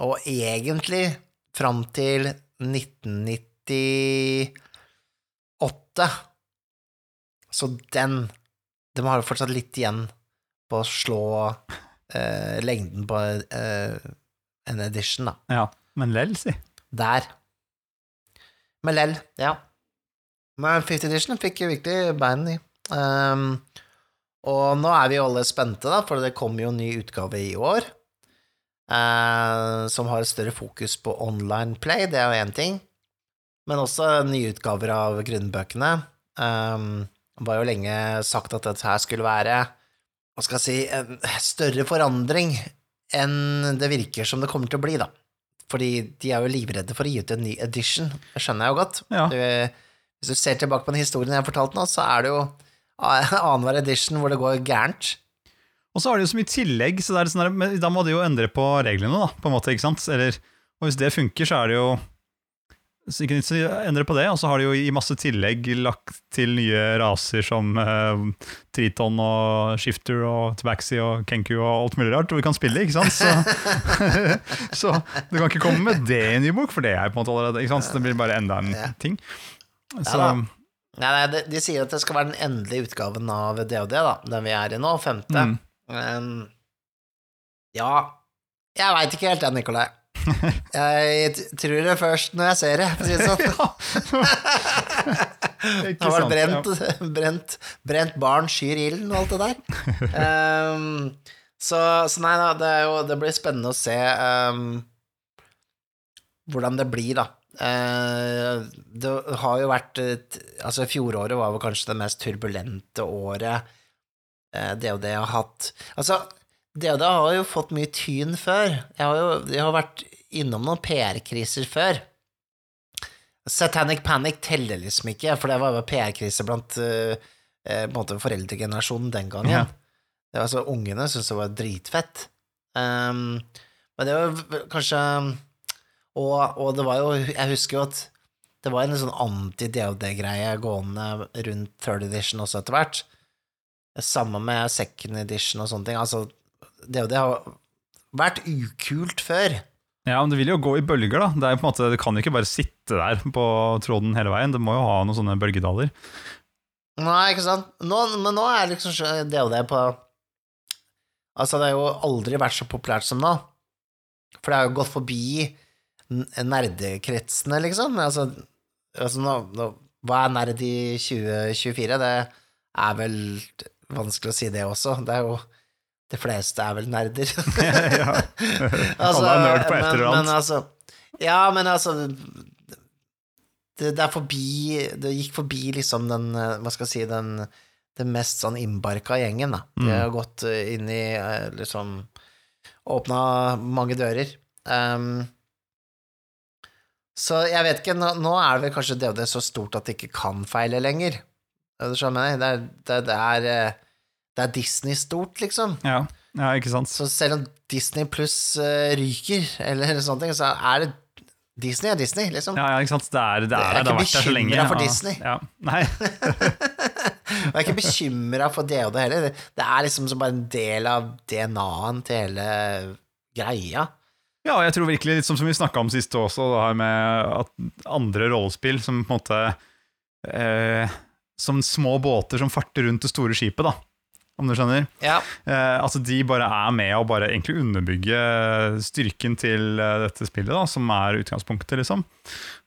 og egentlig fram til 1998. Så den De har jo fortsatt litt igjen på å slå eh, lengden på eh, en edition, da. Ja, men lell, si. Der. Med lell, ja. Men 50 edition fikk jo virkelig bein i. Um, og nå er vi jo alle spente, da, for det kommer jo en ny utgave i år. Uh, som har et større fokus på online play, det er jo én ting. Men også nye utgaver av grunnbøkene. Um, det var jo lenge sagt at dette her skulle være hva skal jeg si, en større forandring enn det virker som det kommer til å bli, da. Fordi de er jo livredde for å gi ut en ny edition, det skjønner jeg jo godt. Ja. Du, hvis du ser tilbake på den historien jeg har fortalt nå, så er det jo annenhver edition hvor det går gærent. Og så har de jo så mye tillegg, så det er sånn der, da må de jo endre på reglene, da, på en måte, ikke sant? Eller, og hvis det funker, så er det jo Så ikke nytt endre på det, og så har de jo i masse tillegg lagt til nye raser som eh, Triton og Shifter og Tabaxi og Kenku og alt mulig rart, og vi kan spille, ikke sant? Så, (laughs) så du kan ikke komme med det i en ny bok, for det er på en måte allerede, ikke sant? Så det blir bare enda en Ja. ting. Så, ja, Nei, nei de, de sier at det skal være den endelige utgaven av DOD, da, den vi er i nå, femte. Mm. Um, ja Jeg veit ikke helt, jeg, Nikolai. Jeg tror det først når jeg ser det, for å si det sånn. (laughs) ja. (laughs) Det har vært brent, brent, brent barn skyr ilden og alt det der. Um, (laughs) så, så nei da, det, jo, det blir spennende å se um, hvordan det blir, da. Uh, det har jo vært Altså, fjoråret var vel kanskje det mest turbulente året uh, DOD har hatt. Altså, DOD har jo fått mye tyn før. Jeg har jo, jeg har vært innom noen PR-kriser før. Satanic Panic teller liksom ikke, for det var jo PR-krise blant måte foreldregenerasjonen den gangen. Ja. Det var så Ungene syntes det var dritfett. Um, men det var kanskje og, og det var jo Jeg husker jo at det var en sånn anti-DOD-greie gående rundt third edition også etter hvert. Samme med second edition og sånne ting. Altså, DOD har vært ukult før. Ja, men det vil jo gå i bølger, da. Det, er på en måte, det kan jo ikke bare sitte der på tråden hele veien. Det må jo ha noen sånne bølgedaler. Nei, ikke sant? Nå, men nå er liksom DOD på Altså, det har jo aldri vært så populært som nå. For det har jo gått forbi nerdekretsene, liksom. Altså, altså nå, nå, hva er nerd i 2024? Det er vel vanskelig å si det også. Det er jo De fleste er vel nerder. (laughs) ja. (laughs) Alle er nerd på et men, eller annet. altså Ja, men altså det, det er forbi Det gikk forbi liksom den Hva skal jeg si Den, den mest sånn innbarka gjengen, da. De Mm. har gått eh, inn i eh, liksom Åpna mange dører. Um, så jeg vet ikke, nå, nå er det vel kanskje DOD så stort at det ikke kan feile lenger. Du skjønner? Det er, det, det er, eh, det er Disney-stort, liksom. Ja. ja, ikke sant. Så selv om Disney pluss uh, ryker, eller (laughs) sånne ting, så er det Disney er Disney, liksom. Ja, ja, ikke sant. Det er, det er, Jeg er det har vært der så lenge. (laughs) Jeg er ikke bekymret for. Disney. Ja. Nei. Og jeg er ikke bekymra for det og det heller. Det er liksom som bare en del av DNA-en til hele greia. Ja, jeg tror virkelig, litt som, som vi snakka om sist også, det her med at andre rollespill som på en måte eh, Som små båter som farter rundt det store skipet, da. Om du skjønner? Ja. Eh, altså De bare er med og bare egentlig underbygge styrken til eh, dette spillet, da, som er utgangspunktet, liksom.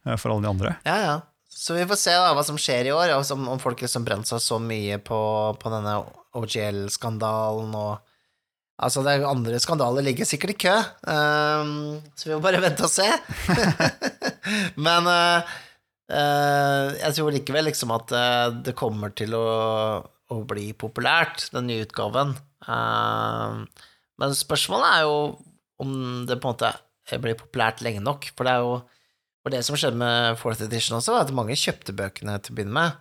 eh, for alle de andre. Ja, ja. Så vi får se da hva som skjer i år, og som, om folk liksom brent seg så mye på, på denne OGL-skandalen og Altså, det er andre skandaler ligger sikkert i kø, um, så vi må bare vente og se. (laughs) Men uh, uh, jeg tror likevel liksom at uh, det kommer til å, å bli populært, den nye utgaven. Ehm, men spørsmålet er jo om det på en måte blir populært lenge nok, for det er jo for det som skjedde med Fourth Edition også, var at mange kjøpte bøkene til å begynne med,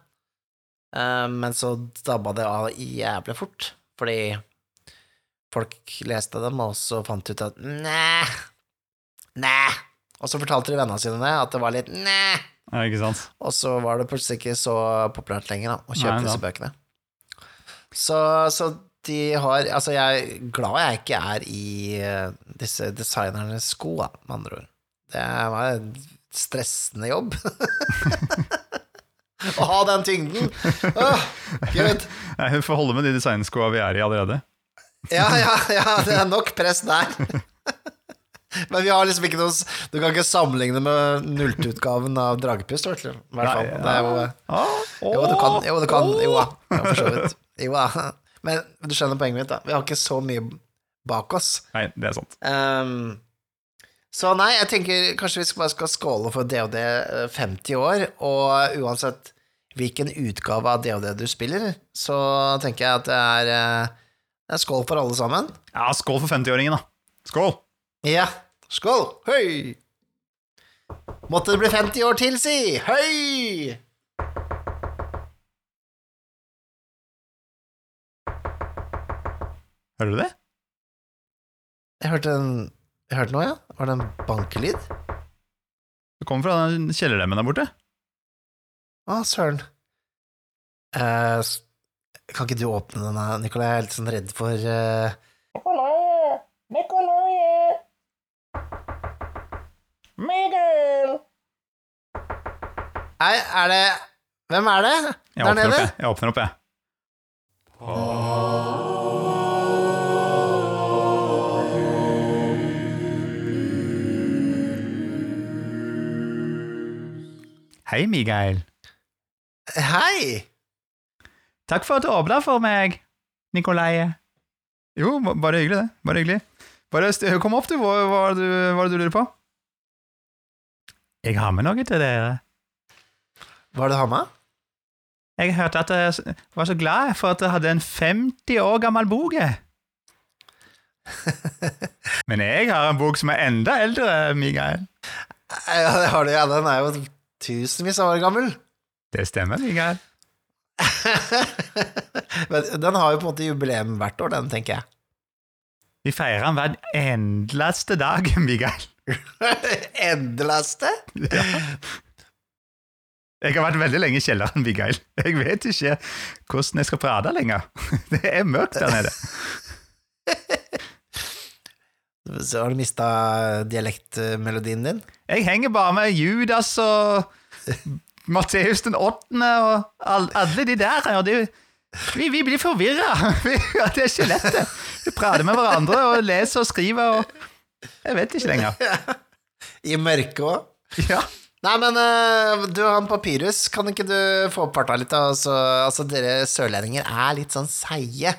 Eh, men så dabba det av jævlig fort, fordi folk leste dem, og så fant ut at næ, næ, og så fortalte de vennene sine det, at det var litt næ, Ja, og så var det plutselig ikke så populært lenger da, å kjøpe Nei, disse bøkene. Så, så de har Altså, jeg er glad jeg ikke er i eh, disse designernes sko, da, med andre ord. Det var en stressende jobb. (laughs) Å ha den tyngden! Gud. Nei, får holde med de designskoa vi er i allerede. Ja, ja, ja, det er nok press der. Men vi har liksom ikke noe Du kan ikke sammenligne med nulltutgaven av Dragepust, i hvert fall. Nei, Jo, du kan. Jo, du kan. Jo for så vidt. Jo da. Men du skjønner poenget mitt, da. Vi har ikke så mye bak oss. Nei, det er sant. Um, så nei, jeg tenker kanskje vi skal bare skal skåle for DOD eh, 50 år, og uansett hvilken utgave av DOD du spiller, så tenker jeg at det er, eh, det er skål for alle sammen. Ja, skål for 50-åringen, da. Skål! Ja, skål! Høy! Måtte det bli 50 år til, si! Høy! Hører du det? Jeg hørte en Jeg hørte noe, ja. Var det en bankelyd? Det kommer fra den kjellerdemmen der borte. Å, søren. Eh, kan ikke du åpne den Nikolai? Jeg er litt sånn redd for eh, Nikolai! Nikolai! Miguel! Nei, er det Hvem er det? Jeg Der nede? opp, jeg. åpner opp, jeg. Hei, Miguel. Hei! Takk for at du åpna for meg, Nikolai. Jo, bare hyggelig, det. Bare hyggelig. Bare kom opp, du. Hva hva er det du, hva er det du lurer på? Jeg har med noe til dere. Hva er det du har med? Jeg hørte at dere var så glad for at dere hadde en 50 år gammel bok. (laughs) Men jeg har en bok som er enda eldre, Miguel. Ja, det har du, ja. Den er jo tusenvis av år gammel. Det stemmer, Miguel. (laughs) Men den har jo på en måte jubileum hvert år, den, tenker jeg. Vi feirer den hver endeleste dag, (laughs) Miguel. (laughs) Endeleste? Jeg har vært veldig lenge i kjelleren, Miguel. Jeg vet ikke hvordan jeg skal prate lenger. Det er mørkt der nede. Så har du mista dialektmelodien din? Jeg henger bare med Judas og Matteus den åttende og alle de der. Og de, vi, vi blir forvirra. (laughs) Det er ikke lett. Vi prater med hverandre og leser og skriver og Jeg vet ikke lenger. (laughs) I mørket òg? Ja. Nei, men du du, han Papyrus, kan ikke du få opp farta litt? Altså, altså, dere sørlendinger er litt sånn seige.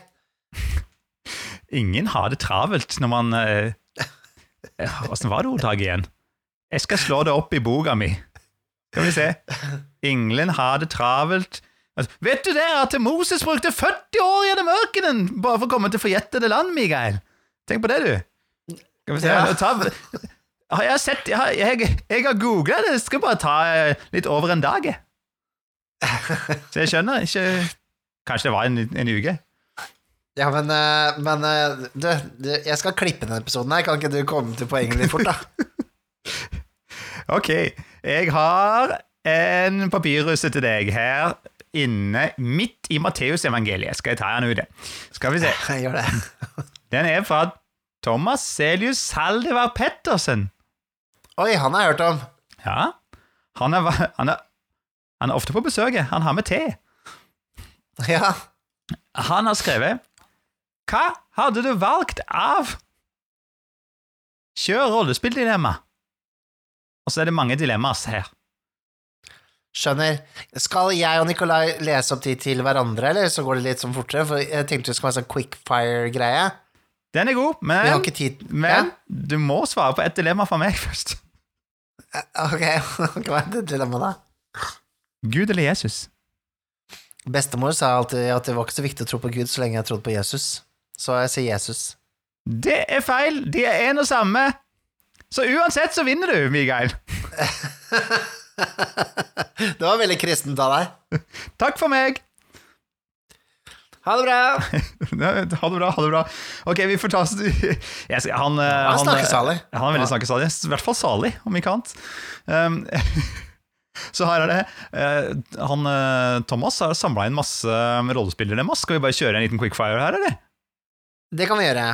Ingen har det travelt når man eh, (laughs) Åssen var det ordtaket igjen? Jeg skal slå det opp i boka mi. Skal vi se. Ingen har det travelt Altså, Vet du det at Moses brukte 40 år gjennom ørkenen bare for å komme til forjettede land, Mikael? Tenk på det, du. Skal vi se Ja. ta, har jeg, sett, jeg, har- jeg, jeg har googla det, det skal bare ta eh, litt over en dag. Så jeg skjønner ikke Kanskje det var en, en uke? Ja, men, eh, men eh, du, du, jeg skal klippe denne episoden her. Kan ikke du komme til poenget litt fort, da? (laughs) Ok, jeg har en papirrusse til deg her inne midt i Matteusevangeliet. Skal jeg ta den ut? Skal vi se. Jeg Gjør det. (laughs) Den er fra Thomas Celius Saldivar Pettersen. Oi, han har jeg hørt om. Ja, han er, han, er, han er ofte på besøk. Han har med te. Ja. Han har skrevet Hva hadde du valgt av Kjør rollespilldilemma. Og så er det mange dilemmaer her. Skjønner. Skal jeg og Nikolai lese opp de til hverandre, eller så går det litt sånn fortere? For jeg tenkte det skulle være sånn quickfire-greie. Den er god, Vi har men, ikke tid. men du må svare på et dilemma fra meg (laughs) først. Ok, (laughs) hva er det dilemmaet, da? Gud eller Jesus? Bestemor sa alltid at det var ikke så viktig å tro på Gud så lenge jeg trodde på Jesus. Så jeg sier Jesus. Det er feil. De er en og samme. Så uansett så vinner du, Mikael. (laughs) Det var veldig kristent av deg. Takk for meg. Ha det bra! (laughs) Ha det bra. ha det bra Ok, vi får ta oss Han, eh, Han han, snakker eh, salig. Han er veldig Ja. snakkesalig. I hvert fall salig, om ikke annet. Um, (laughs) så her er det. eh, han eh, Thomas har samla inn masse rollespillere. Skal vi bare kjøre en liten quickfire her, eller? Det kan vi gjøre.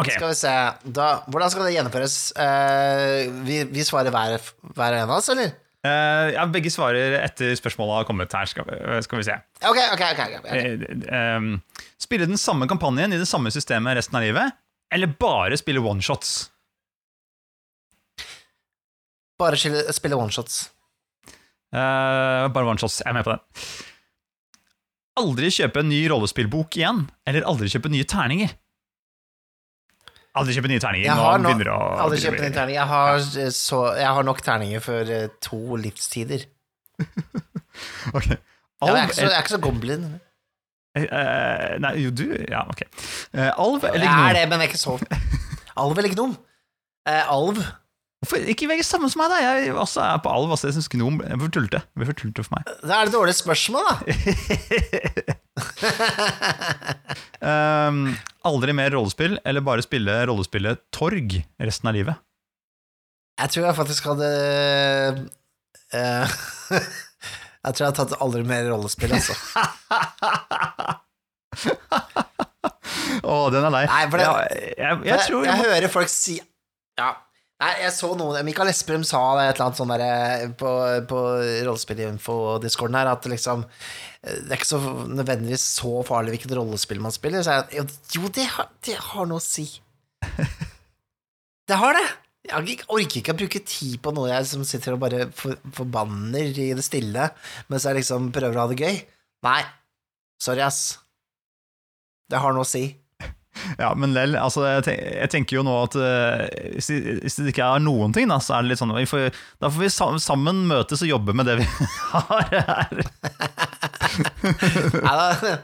Ok, Skal vi se da, Hvordan skal det gjennomføres? Uh, vi, vi svarer hver, hver en av oss, eller? Uh, ja, Begge svarer etter spørsmålet har kommet her. Skal, vi- skal vi se. Ok, ok, ok. okay. ok. Ehm, spille den samme kampanjen i det samme systemet resten av livet, eller bare spille one-shots? Bare spille oneshots. Uh, bare one-shots. Jeg er med på den. Aldri kjøpe en ny rollespillbok igjen, eller aldri kjøpe nye terninger? Aldri kjøpe nye terninger. Jeg har, no, aldri kjøpe nye å bli- en terning. Jeg har, så, jeg har nok terninger for eh, to livstider. (laughs) Ok. Ja, jeg, er ikke så, jeg er ikke så goblin. eh, Nei, jo, du Ja, ok. Uh, alv eller Jeg gnom? er det, men jeg er ikke så (laughs) Alv eller gnom? Uh, alv. Hvorfor ikke velge samme som meg, da? Jeg også er på alv. Altså, jeg syns gnom blir for tullete for meg. Da er det dårlige spørsmål, da. (laughs) Um, aldri mer rollespill, eller bare spille rollespillet Torg resten av livet? Jeg tror jeg faktisk hadde uh, (laughs) Jeg tror jeg hadde tatt aldri mer rollespill, altså. (laughs) Å, den er lei. Nei, for det- jeg, jeg, jeg, tror jeg, hører folk si Ja. Nei, jeg så noen Mikael Esperum sa et eller annet sånn der på, på rollespillinfo-discorden her, at liksom Det er ikke så nødvendigvis så farlig hvilket rollespill man spiller. Så jeg, jo, det har, det har noe å si. (laughs) Det har det. Jeg orker ikke å bruke tid på noe jeg som sitter og bare for, forbanner i det stille, mens jeg liksom prøver å ha det gøy. Nei. Sorry, ass. Det har noe å si. (laughs) Ja, men lell, altså, jeg, tenker jo nå at eh, hvis, det, ikke er noen ting, da, så er det litt sånn vi får, Da får vi sammen møtes og jobbe med det vi (laughs) har her. (laughs) Nei, da,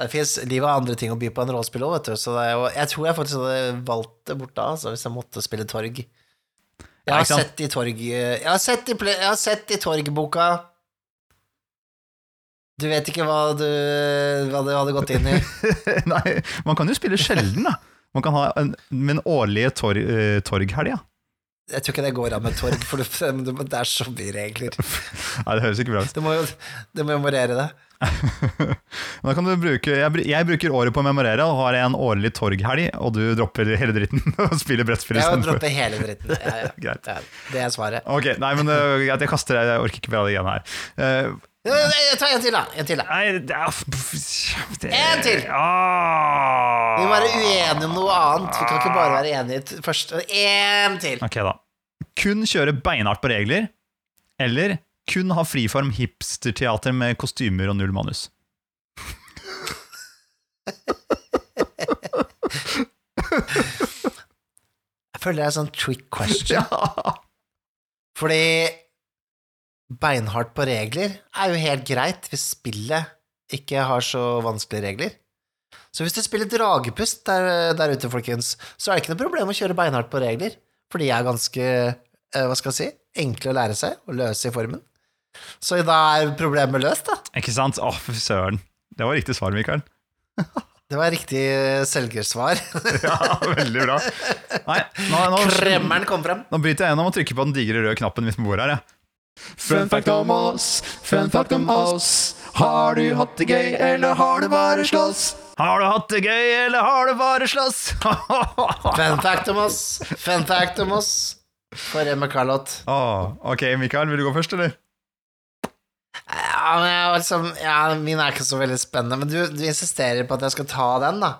det fins livet av andre ting å by på enn rollespill òg, vet du. Så jo, jeg tror jeg faktisk hadde valgt det bort da, altså, hvis jeg måtte spille Torg. Jeg har sett i Torg Jeg har sett i, ple- jeg har sett i Torg-boka Du vet ikke hva du, hva du hadde gått inn i. (laughs) Nei, man kan jo spille sjelden, da. Man kan ha en, en årlige tor uh, torghelg, ja. Jeg tror ikke det går an med Torg, for det, det er så mye regler. (laughs) Nei, det høres ikke bra ut. Du må jo du må memorere det. (laughs) Da kan du bruke, jeg, jeg bruker året på å memorere, og har en årlig torghelg, og du dropper hele dritten og spiller brettspill Jeg dropper istedenfor. droppe hele dritten. Ja, ja. Greit. Ja, det er svaret. Ok, nei, men uh, jeg kaster det, jeg orker ikke være det igjen her. Eh, ja, Ta en til, da. En til, da. nei, det er det, En til! Ah. Vi må være uenige om noe annet. Vi kan ikke bare være enige t- først. En til. Ok, da. Kun kjøre beinhardt på regler, eller kun ha friform hipsterteater med kostymer og null manus. Jeg føler det er sånn trick question. (laughs) Fordi beinhardt på regler er jo helt greit hvis spillet ikke har så vanskelige regler. Så hvis du spiller dragepust der, der ute, folkens, så er det ikke noe problem å kjøre beinhardt på regler, for de er ganske, eh, hva skal jeg si, enkle å lære seg og løse i formen. Så da er problemet løst, da. Ikke sant? Å, fy søren. Det var riktig svar, Mikael. (laughs) Det var riktig eh, selgersvar. (laughs) Ja, veldig bra. Nei, nå, nå, Kremmeren kom frem. nå bryter jeg gjennom og trykker på den digre røde knappen midt på bordet her, jeg. Fun fact om oss, fun fact om oss. Har du hatt det gøy, eller har du bare slåss? Har du hatt det gøy, eller har du bare slåss? (laughs) Fun fact om oss. Fun fact om oss. For Emma Carlot. Oh, ok, Mikael, vil du gå først, eller? Ja, men jeg, liksom, ja, min er ikke så veldig spennende, men du, du insisterer på at jeg skal ta den, da.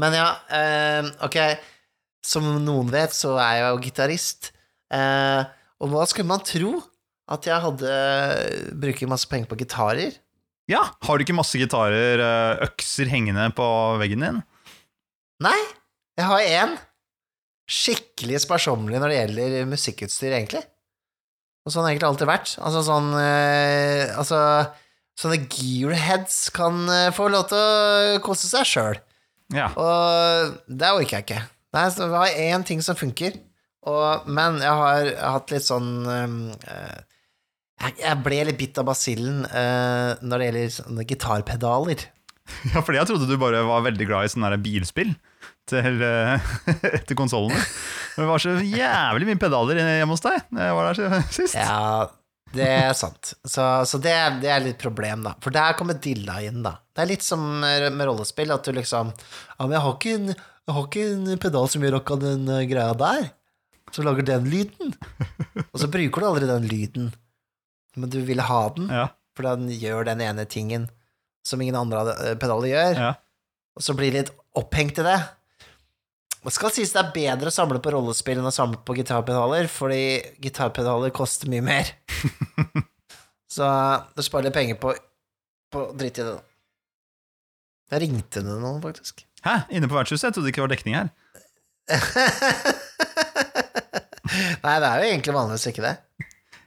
Men ja, eh, ok. Som noen vet, så er jeg jo gitarist. Eh, og hva skulle man tro? At jeg hadde bruker masse penger på gitarer? Ja, har du ikke masse gitarer, eh, økser hengende på veggen din? Nei, jeg har én. Skikkelig sparsommelig når det gjelder musikkutstyr, egentlig. Og sånn har egentlig alltid vært. Altså sånn eh, Altså, sånne gearheads kan eh, få lov til å kose seg sjøl. Ja. Og det orker jeg ikke. Nei, så vi har én ting som funker, og, men jeg har hatt litt sånn eh, jeg, ble litt bitt av basillen uh, når det gjelder sånne gitarpedaler. (laughs) ja, fordi jeg trodde du bare var veldig glad i sånne bilspill til, uh, (laughs) til konsollene. Men det var så jævlig mye pedaler hjemme hos deg da jeg var der (laughs) sist. Ja, det er sant. Så, så det, det er litt problem, da. For der kommer dilla inn, da. Det er litt som med rollespill, at du liksom Ja, men jeg har ikke en, jeg har ikke en pedal som gjør akkurat den eh, greia der, som lager den lyden. Og så bruker du aldri den lyden, men du vil ha den, Ja, for den gjør den ene tingen som ingen andre eh, pedaler gjør. ja. Og så blir de litt opphengt i det. Det skal sies det er bedre å samle på rollespill enn å samle på gitarpedaler, fordi gitarpedaler koster mye mer. (laughs) så du sparer litt penger på, på dritt i det, da. Jeg ringte det noen, faktisk. Hæ? Inne på vertshuset? Jeg trodde ikke det var dekning her. (laughs) Nei, det er jo egentlig vanligvis ikke det.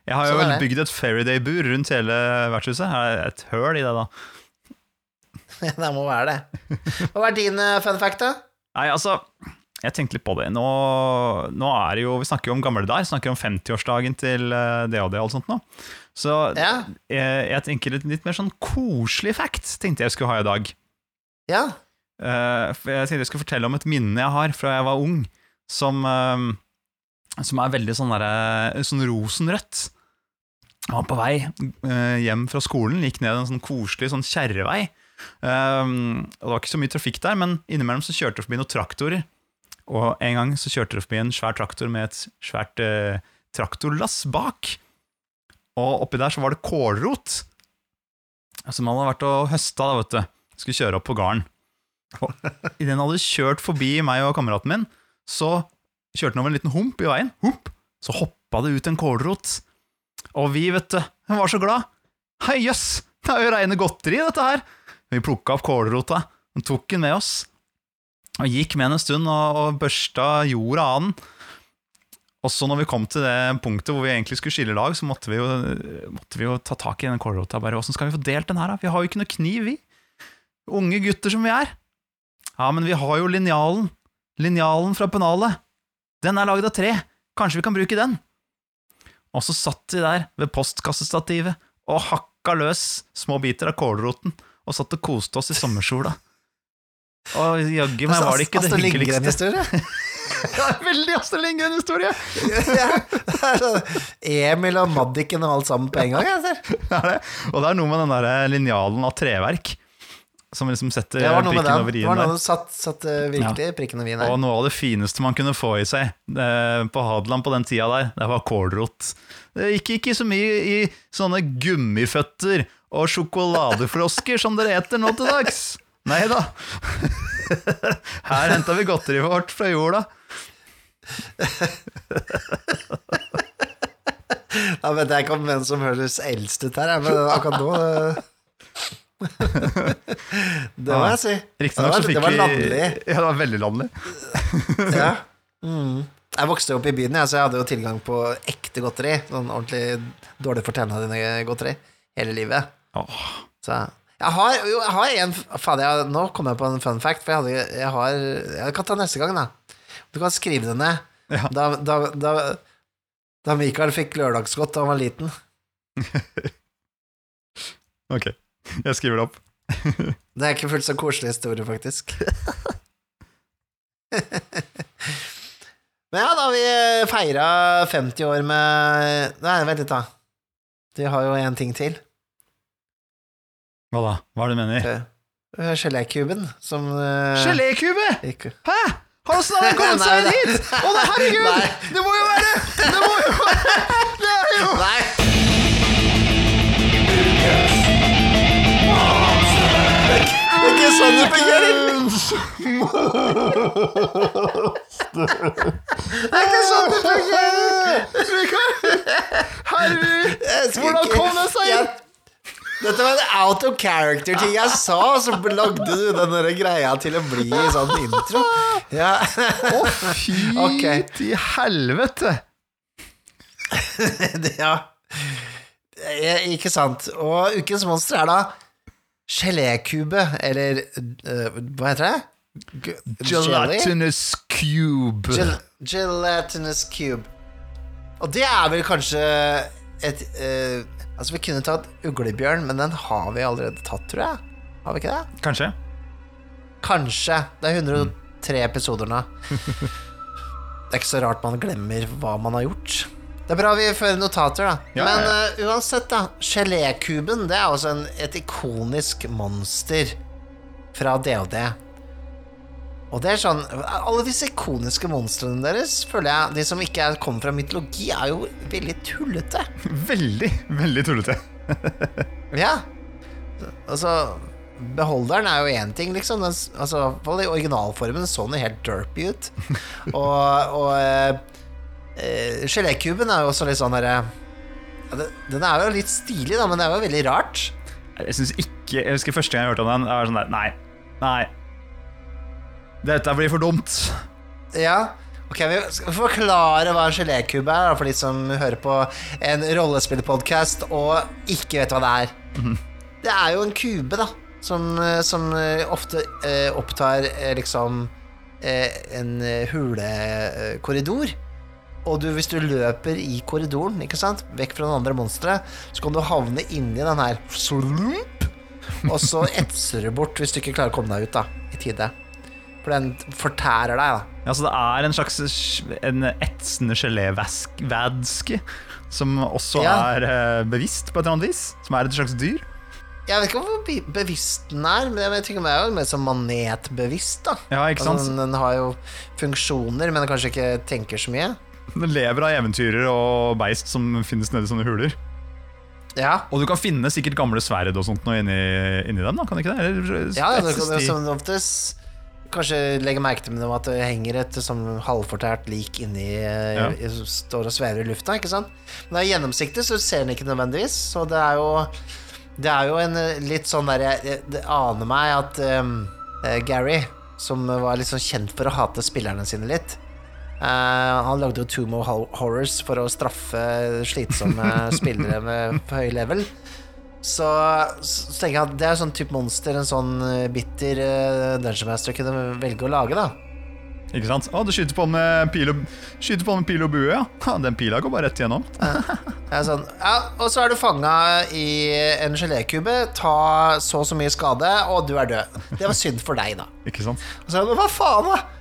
Jeg har jo Sånn vel bygd et Faraday-bur rundt hele vertshuset. Her er et høl i det, da. (laughs) det må være det. Hva er din eh, fun fact, da? Nei, altså Jeg tenkte litt på det. Nå, nå er det jo Vi snakker jo om gamle dager. Snakker om 50-årsdagen til eh, det og det og sånt nå. Så Ja. jeg, jeg tenker litt, litt mer sånn koselig fact tenkte jeg skulle ha i dag. Ja. Uh, jeg tenkte jeg skulle fortelle om et minne jeg har fra jeg var ung, som, uh, som er veldig sånn, der, sånn rosenrødt. Han var på vei eh, hjem fra skolen, gikk ned en sånn koselig sånn kjerrevei. Og det var ikke så mye trafikk der, men innimellom så kjørte det forbi noen traktorer. Og en gang så kjørte det forbi en svær traktor med et svært eh, traktorlass bak. Og oppi der så var det kålrot. Som hadde vært og høsta, da, vet du. Skulle kjøre opp på gården. Og idet han hadde kjørt forbi meg og kameraten min, så kjørte han over en liten hump i veien. Hump! Så hoppa det ut en kålrot. Og vi, vet du, var så glad. Hei, jøss, det er jo reine godteri, dette her. Vi plukka opp kålrota, og tok den med oss. Og gikk med den en stund og, og børsta jorda av den. Og så når vi kom til det punktet hvor vi egentlig skulle skille lag, så måtte vi jo, måtte vi jo ta tak i den kålrota. Bare, Åssen skal vi få delt den her, da? Vi har jo ikke noe kniv, vi. Unge gutter som vi er. Ja, men vi har jo linjalen. Linjalen fra pennalet. Den er lagd av tre. Kanskje vi kan bruke den? Og så satt de der ved postkassestativet og hakka løs små biter av kålroten og satt og koste oss i sommersola. Og jaggu meg var det ikke det hyggeligste. (laughs) Det er Ja, veldig Astrid Lindgren-historie! Sånn Emil og Maddiken og alt sammen på en gang. Jeg ser. Det er det. Og det er noe med den der linjalen av treverk som liksom setter Det prikken den. over Det i-en var noe som satt, satt virkelig virkelig prikken over i-en Og noe av det fineste man kunne få i seg eh, på Hadeland på den tida der, det var kålrot. Det gikk ikke så mye i sånne gummiføtter og sjokoladefrosker som dere eter nå til dags. Nei da. (laughs) Her henta vi godteriet vårt fra jorda. Da vet jeg ikke om hvem som høres eldst ut her, men akkurat nå eh, (laughs) Det må jeg si. Riktignok så var, vi det var landlig. (laughs) Ja, det var veldig landlig. (laughs) Ja. Mm. Jeg vokste opp i byen, ja, så jeg hadde jo tilgang på ekte godteri. Sånn ordentlig dårlig for dine godteri hele livet. Oh. Så jeg har, jo, jeg har en Fader, jeg, nå kom jeg på en fun fact, for jeg, hadde, jeg har Jeg kan ta neste gang, da. Du kan skrive det ned. Ja. Da, da, da, da Mikael fikk lørdagsgodt da han var liten. ok. (laughs) Jeg skriver det opp. (laughs) Det er ikke fullt så koselig historie, faktisk. (laughs) Men ja, da har vi feira 50 år med Nei, vent litt, da. Du har jo en ting til. Hva da? Hva er det du mener? Eh, Gelékuben, som uh... Gelékube! ikke- Hæ?! Åssen har den kommet seg inn hit?! Å, herregud! Nei. Det må jo være Det må jo være Det er jo Nei! Ikke sånn det fungerer! Det er ikke sånn det fungerer! Herregud! Hvordan kom det seg inn? Dette var en out of character-ting jeg sa, så lagde du den greia til å bli sånn intro. Ja. Å, fy okay. til helvete! Det- (laughs) ja. Eh, Ikke sant. Og ukens monster er da gelékube, eller uh, hva heter det? G- Gelatinous cube. Gel gelatinous cube. Og det er vel kanskje et uh, Altså, vi kunne tatt uglebjørn, men den har vi allerede tatt, tror jeg. Har vi ikke det? Kanskje. Kanskje. Det er 103 episoder nå. (laughs) Det er ikke så rart man glemmer hva man har gjort. Det er bra vi fører notater, da. Ja, Men eh, uansett, da. Gelékuben det er også en, et ikonisk monster fra DOD. Og det er sånn Alle disse ikoniske monstrene deres, føler jeg, de som ikke er, kommer fra mytologi, er jo veldig tullete. (laughs) Veldig, veldig tullete. (laughs) Ja. Altså Beholderen er jo én ting, liksom. Den, altså, I originalformen så den helt derpy ut. (laughs) og og eh, eh, gelékuben er jo også litt sånn derre ja, den- er jo litt stilig, da, men det er jo veldig rart. Jeg syns ikke Jeg husker første gang jeg hørte om den, jeg var sånn der Nei. Nei. Dette blir for dumt. Ja. Ok, Vi skal forklare hva en gelékube er, for de som hører på en rollespillpodkast og ikke vet hva det er. Det er jo en kube, da, som, eh, som eh, ofte eh, opptar eh, liksom eh, en hulekorridor. Og du, hvis du løper i korridoren, ikke sant, vekk fra den andre monsteret, så kan du havne inni den her slump, og så (laughs) etser du bort hvis du ikke klarer å komme deg ut da, i tide. For den fortærer deg, da. Ja, Så det er en slags en etsende gelévæske som også Ja. er eh, bevisst på et eller annet vis. Som er et slags dyr. Jeg vet ikke hvor bevisst den er, men jeg tenker den er jo mer som manetbevisst, da. Ja, ikke sant? Altså, den har jo funksjoner, men kanskje ikke tenker så mye. Den lever av eventyrer og beist som finnes nede i sånne huler. Ja, Og du kan finne sikkert gamle sverd og sånt inni, inni dem, da? Kan du ikke det? Eller, ja det, kan de- som oftest Kanskje legge merke til at det henger et sånn halvfortært lik inni Ja. i- Står og svever i lufta, ikke sant? Men det er gjennomsiktig, så du ser den ikke nødvendigvis. Så det er jo Det er jo en eh, litt sånn derre Det aner meg at eh, Gary, som var litt sånn kjent for å hate spillerne sine litt eh, Han lagde jo Two More Horrors for å straffe slitsomme (laughs) spillere med på høy level. Så, så tenker jeg at det er sånn type monster en sånn eh, bitter uh, Dungeon Master kunne velge å lage, da. Ikke sant? Å, du skyter på med pil og, med pil og bue, ja. Den pila går bare rett igjennom. ja, sånn, ja, og så er du fanga i en gelékube, ta så og så mye skade, og du er død. Det var synd for deg, da. Ikke sant? Og så er jeg, hva faen, da?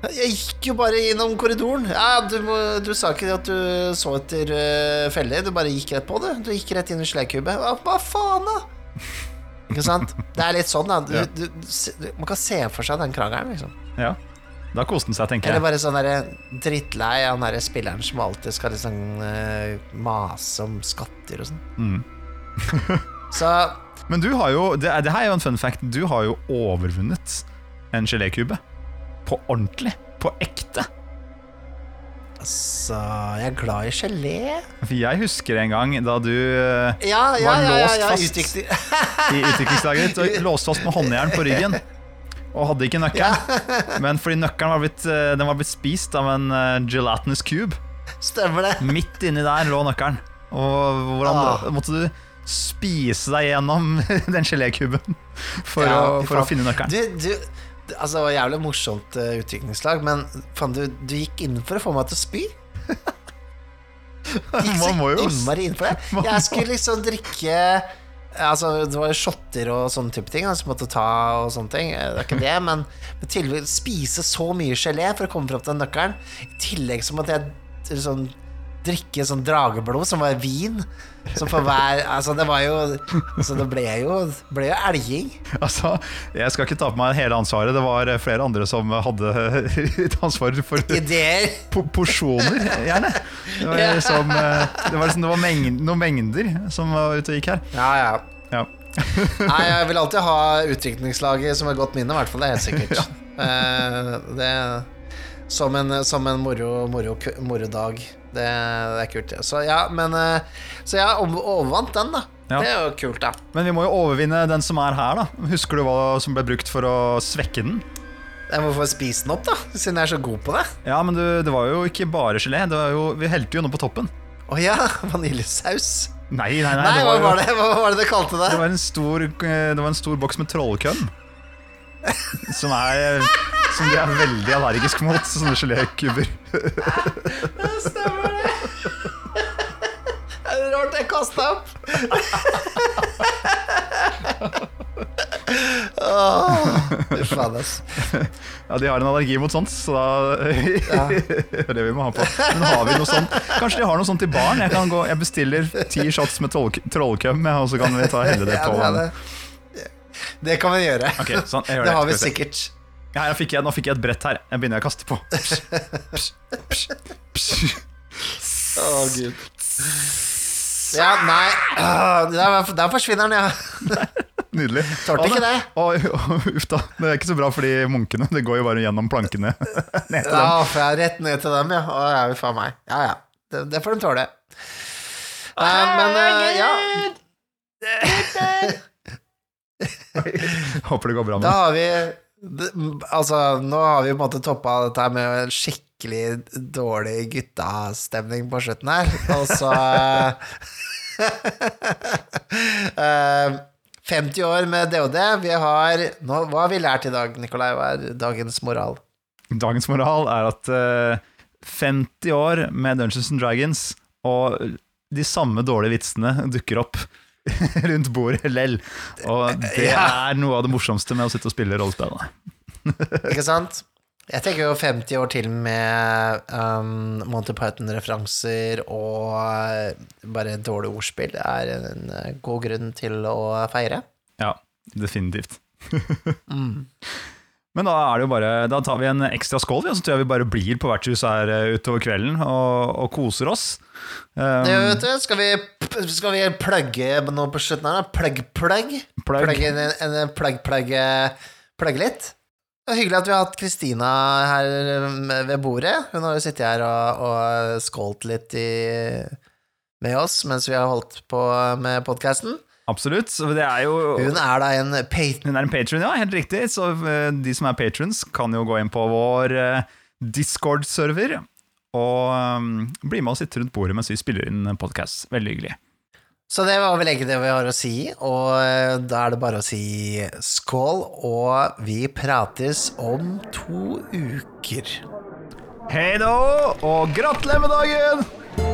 Jeg gikk jo bare innom korridoren. Ja, du, du sa ikke at du så etter uh, feller, du bare gikk rett på det. Du gikk rett inn i gelékube. Hva, hva faen, da? Ikke sant? Det er litt sånn, da. Du, Ja. du, man kan se for seg den krangelen, liksom. Ja. Da koste han seg, tenker jeg. Eller bare sånn derre drittlei av den derre spilleren som alltid skal liksom uh, mase om skatter og sånn. Mm. (laughs) (laughs) Så Men du har jo, det, det her er jo en fun fact, du har jo overvunnet en gelékube. På ordentlig. På ekte. altså Jeg er glad i gelé. For jeg husker en gang da du eh, Ja, ja, Var ja. ja, låst fast. i utviklingslaget ditt og låst fast med håndjern på ryggen. Og hadde ikke nøkkelen. Men fordi nøkkelen var blitt, eh, den var blitt spist av en eh, gelatinous cube. Stemmer det. Midt inni der lå nøkkelen. Og hvordan Ah. måtte du spise deg gjennom (laughs) den gelékuben for, Ja, å, for å finne nøkkelen? Du, du Altså, det var jævlig morsomt uh, utviklingslag, men faen, du, du gikk inn for å få meg til å spy. (laughs) Du gikk så Man må jo innmari inn for det. (laughs) Jeg skulle liksom drikke Altså, det var shotter og sånne type ting som måtte ta og sånne ting. Eh, Det er ikke det, (laughs) men men spise så mye gelé for å komme fram til den nøkkelen. I tillegg som at jeg sånn drikke sånn drageblod, som var vin. Som for hver Altså, det var jo Altså, det ble jo, ble jo elging. Altså, jeg skal ikke ta på meg hele ansvaret. Det var flere andre som hadde et ansvar for Ideer. po porsjoner, gjerne. Det var, Ja. det var, liksom, det var mengd, noen mengder som var ute og gikk her. Ja, ja. Ja. Nei, jeg vil alltid ha utdrikningslaget som et godt minne, i hvert fall. Det er helt sikkert. (laughs) Eh, det Som en, som en moro, moro, morodag. Det, det er kult. Så ja, men eh, Så jeg overvant den, da. Ja. Det er jo kult, da. Men vi må jo overvinne den som er her, da. Husker du hva som ble brukt for å svekke den? Jeg må få spise den opp, da, siden jeg er så god på det. Ja, men du, det var jo ikke bare gelé. Det var jo, vi helte jo noe på toppen. Å ja, (laughs) vaniljesaus. Nei, nei, nei. Nei, det hva var, var det Hva var det det kalte det? det var en stor, eh, det var en stor boks med trollkøm. (laughs) Som er Som de er veldig allergisk mot, sånne gelékuber. Stemmer det. Det er rart jeg kasta opp. Ass. Ja, de har en allergi mot sånt, så da Det er det vi må ha på. Men har vi noe sånt? Kanskje de har noe sånt til barn? Jeg, kan gå, jeg bestiller ti shots med trollkøm, og så kan vi ta helle det Ja, på det, er det. det kan vi gjøre. Okay, sånn, det har vi sikkert. Ja, fikk jeg, nå fikk jeg et brett her. Jeg begynner å kaste på. Psh, psh, psh, psh. Å, gud. Ja, nei ah, Der, der forsvinner den, ja. (laughs) Nydelig. Klarte ikke det. Å, Uff da. Det er ikke så bra for de munkene. Det går jo bare gjennom plankene. (laughs) Ned til dem. Ja, jeg er rett ned til dem, ja. Å, ja, vi faen meg. Ja, ja. Det, det får de tåle. Uh, men uh, ja, (laughs) Håper det går bra med da har vi Altså, nå har vi på en måte toppa dette med en skikkelig dårlig guttastemning på slutten her, og så (laughs) eh, 50 år med DOD. Vi har nå, Hva har vi lært i dag, Nikolai? Hva er dagens moral? Dagens moral er at eh, 50 år med Dungeons and Dragons, og de samme dårlige vitsene dukker opp (laughs) rundt bordet lell. Og det Ja. er noe av det morsomste med å sitte og spille rollespill. Ikke sant? Jeg tenker jo 50 år til med um, Monty Python-referanser og eh, bare dårlig ordspill er en eh, god grunn til å feire. Ja, definitivt. (laughs) Men da er det jo bare Da tar vi en ekstra skål, og så tror jeg vi bare blir på vertshuset her eh, utover kvelden og, og koser oss. Um, Det, vet du, skal vi, skal vi plugge noe på slutten her? Plugg-plugg? Plugg. Plugge plug, plug, plugg-plugge litt? Det er hyggelig at vi har hatt Kristina her ved bordet. Hun har jo sittet her og, og skålt litt i, med oss mens vi har holdt på med podkasten. Absolutt. Så det er jo Hun er da en patron. Hun er en patron, ja, helt riktig. Så eh, de som er patrons, kan jo gå inn på vår eh, Discord-server og um, bli med og sitte rundt bordet mens vi spiller inn podkast. Veldig hyggelig. Så det var vel egentlig det vi har å si, og eh, da er det bare å si skål, og vi prates om to uker. Hei da, og gratulerer med dagen!